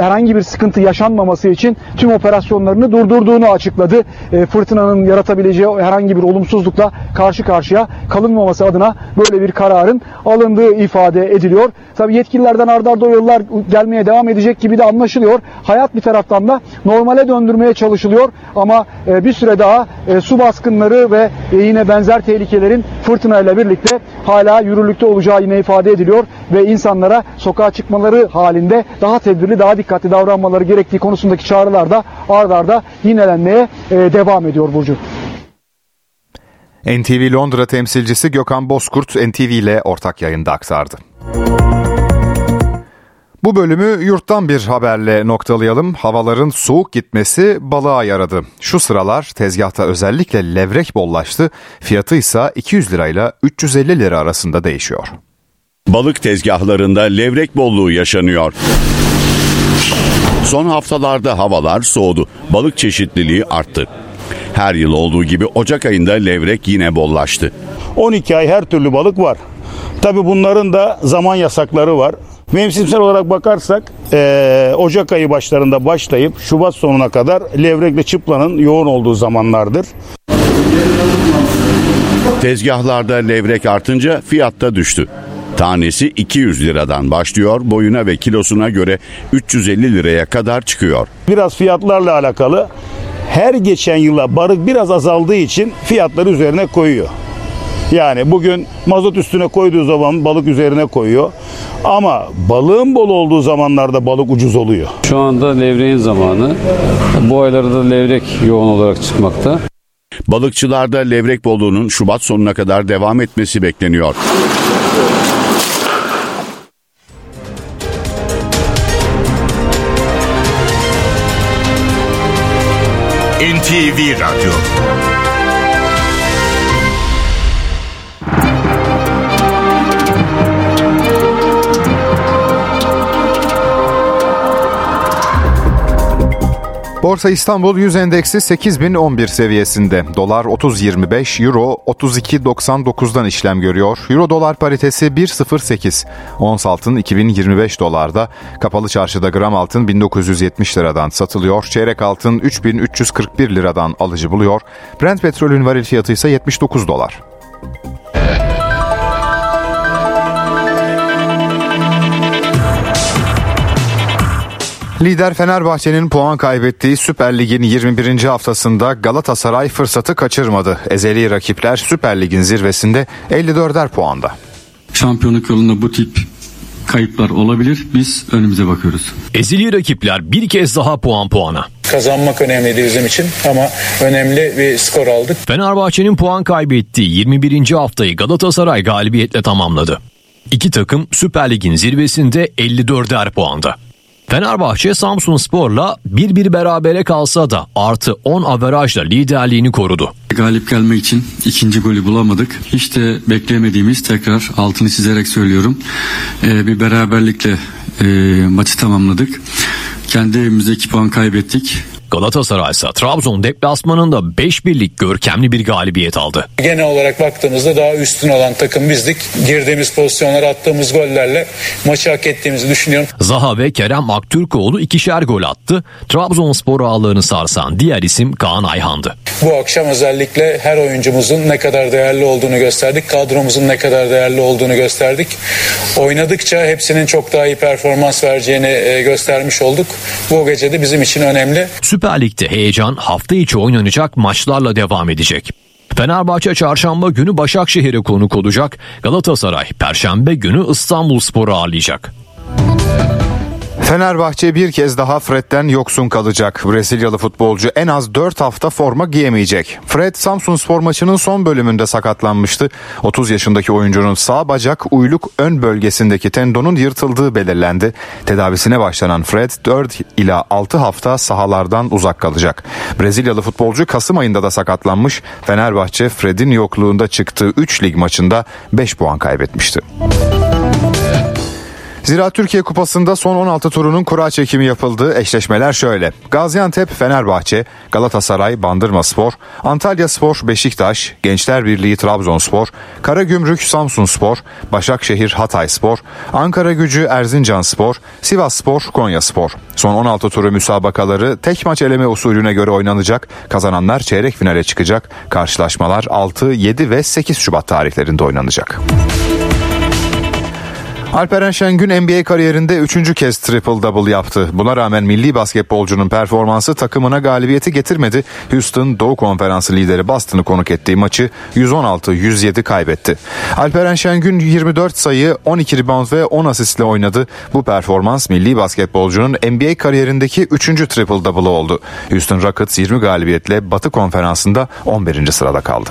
herhangi bir sıkıntı yaşanmaması için tüm operasyonlarını durdurduğunu açıkladı. Fırtınanın yaratabileceği herhangi bir olumsuzlukla karşı karşıya kalınmaması adına böyle bir kararın alındığı ifade ediliyor. Tabi yetkililerden ardarda arda yollar gelmeye devam edecek gibi de anlaşılıyor. Hayat bir taraftan da normale döndürmeye çalışılıyor ama e, bir süre daha e, su baskınları ve e, yine benzer tehlikelerin fırtınayla birlikte hala yürürlükte olacağı yine ifade ediliyor ve insanlara sokağa çıkmaları halinde daha tedbirli, daha dikkatli davranmaları gerektiği konusundaki çağrılar da ardarda arda yinelenmeye devam ediyor Burcu. NTV Londra temsilcisi Gökhan Bozkurt NTV ile ortak yayında aktardı. Bu bölümü yurttan bir haberle noktalayalım. Havaların soğuk gitmesi balığa yaradı. Şu sıralar tezgahta özellikle levrek bollaştı. Fiyatı ise 200 lirayla 350 lira arasında değişiyor. Balık tezgahlarında levrek bolluğu yaşanıyor. Son haftalarda havalar soğudu. Balık çeşitliliği arttı. Her yıl olduğu gibi Ocak ayında levrek yine bollaştı. 12 ay her türlü balık var. Tabi bunların da zaman yasakları var. Mevsimsel olarak bakarsak e, Ocak ayı başlarında başlayıp Şubat sonuna kadar levrekle çıplanın yoğun olduğu zamanlardır. Tezgahlarda levrek artınca fiyatta düştü. Tanesi 200 liradan başlıyor, boyuna ve kilosuna göre 350 liraya kadar çıkıyor. Biraz fiyatlarla alakalı her geçen yıla barık biraz azaldığı için fiyatları üzerine koyuyor. Yani bugün mazot üstüne koyduğu zaman balık üzerine koyuyor. Ama balığın bol olduğu zamanlarda balık ucuz oluyor. Şu anda levreğin zamanı. Bu aylarda da levrek yoğun olarak çıkmakta. Balıkçılarda levrek bolluğunun Şubat sonuna kadar devam etmesi bekleniyor. NTV Radyo Borsa İstanbul 100 endeksi 8011 seviyesinde. Dolar 30.25, Euro 32.99'dan işlem görüyor. Euro dolar paritesi 1.08. Ons altın 2025 dolarda. Kapalı çarşıda gram altın 1970 liradan satılıyor. Çeyrek altın 3341 liradan alıcı buluyor. Brent petrolün varil fiyatı ise 79 dolar. Lider Fenerbahçe'nin puan kaybettiği Süper Lig'in 21. haftasında Galatasaray fırsatı kaçırmadı. Ezeli rakipler Süper Lig'in zirvesinde 54'er puanda. Şampiyonluk yolunda bu tip kayıplar olabilir. Biz önümüze bakıyoruz. Ezeli rakipler bir kez daha puan puana. Kazanmak önemliydi bizim için ama önemli bir skor aldık. Fenerbahçe'nin puan kaybettiği 21. haftayı Galatasaray galibiyetle tamamladı. İki takım Süper Lig'in zirvesinde 54'er puanda. Fenerbahçe Samsun Spor'la bir bir berabere kalsa da artı 10 averajla liderliğini korudu. Galip gelmek için ikinci golü bulamadık. Hiç de beklemediğimiz tekrar altını çizerek söylüyorum. Ee, bir beraberlikle e, maçı tamamladık. Kendi evimizde 2 puan kaybettik. Galatasaray ise Trabzon deplasmanında 5 birlik görkemli bir galibiyet aldı. Genel olarak baktığımızda daha üstün olan takım bizdik. Girdiğimiz pozisyonlar attığımız gollerle maçı hak ettiğimizi düşünüyorum. Zaha ve Kerem Aktürkoğlu ikişer gol attı. Trabzonspor ağlarını sarsan diğer isim Kaan Ayhan'dı. Bu akşam özellikle her oyuncumuzun ne kadar değerli olduğunu gösterdik. Kadromuzun ne kadar değerli olduğunu gösterdik. Oynadıkça hepsinin çok daha iyi performans vereceğini e, göstermiş olduk. Bu gece de bizim için önemli. Süper Lig'de heyecan hafta içi oynanacak maçlarla devam edecek. Fenerbahçe çarşamba günü Başakşehir'e konuk olacak. Galatasaray perşembe günü İstanbul Spor'u ağırlayacak. Fenerbahçe bir kez daha Fred'den yoksun kalacak. Brezilyalı futbolcu en az 4 hafta forma giyemeyecek. Fred Samsun spor maçının son bölümünde sakatlanmıştı. 30 yaşındaki oyuncunun sağ bacak uyluk ön bölgesindeki tendonun yırtıldığı belirlendi. Tedavisine başlanan Fred 4 ila 6 hafta sahalardan uzak kalacak. Brezilyalı futbolcu Kasım ayında da sakatlanmış. Fenerbahçe Fred'in yokluğunda çıktığı 3 lig maçında 5 puan kaybetmişti. Zira Türkiye Kupası'nda son 16 turunun kura çekimi yapıldı. Eşleşmeler şöyle. Gaziantep, Fenerbahçe, Galatasaray, Bandırma Spor, Antalya Spor, Beşiktaş, Gençler Birliği Trabzonspor, Karagümrük Samsun Spor, Başakşehir Hatay Spor, Ankara Gücü Erzincan Spor, Sivas Spor, Konya Spor. Son 16 turu müsabakaları tek maç eleme usulüne göre oynanacak. Kazananlar çeyrek finale çıkacak. Karşılaşmalar 6, 7 ve 8 Şubat tarihlerinde oynanacak. Alperen Şengün NBA kariyerinde üçüncü kez triple double yaptı. Buna rağmen milli basketbolcunun performansı takımına galibiyeti getirmedi. Houston Doğu Konferansı lideri Boston'ı konuk ettiği maçı 116-107 kaybetti. Alperen Şengün 24 sayı, 12 rebound ve 10 asistle oynadı. Bu performans milli basketbolcunun NBA kariyerindeki üçüncü triple double oldu. Houston Rockets 20 galibiyetle Batı Konferansı'nda 11. sırada kaldı.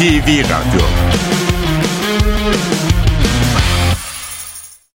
NTV Radyo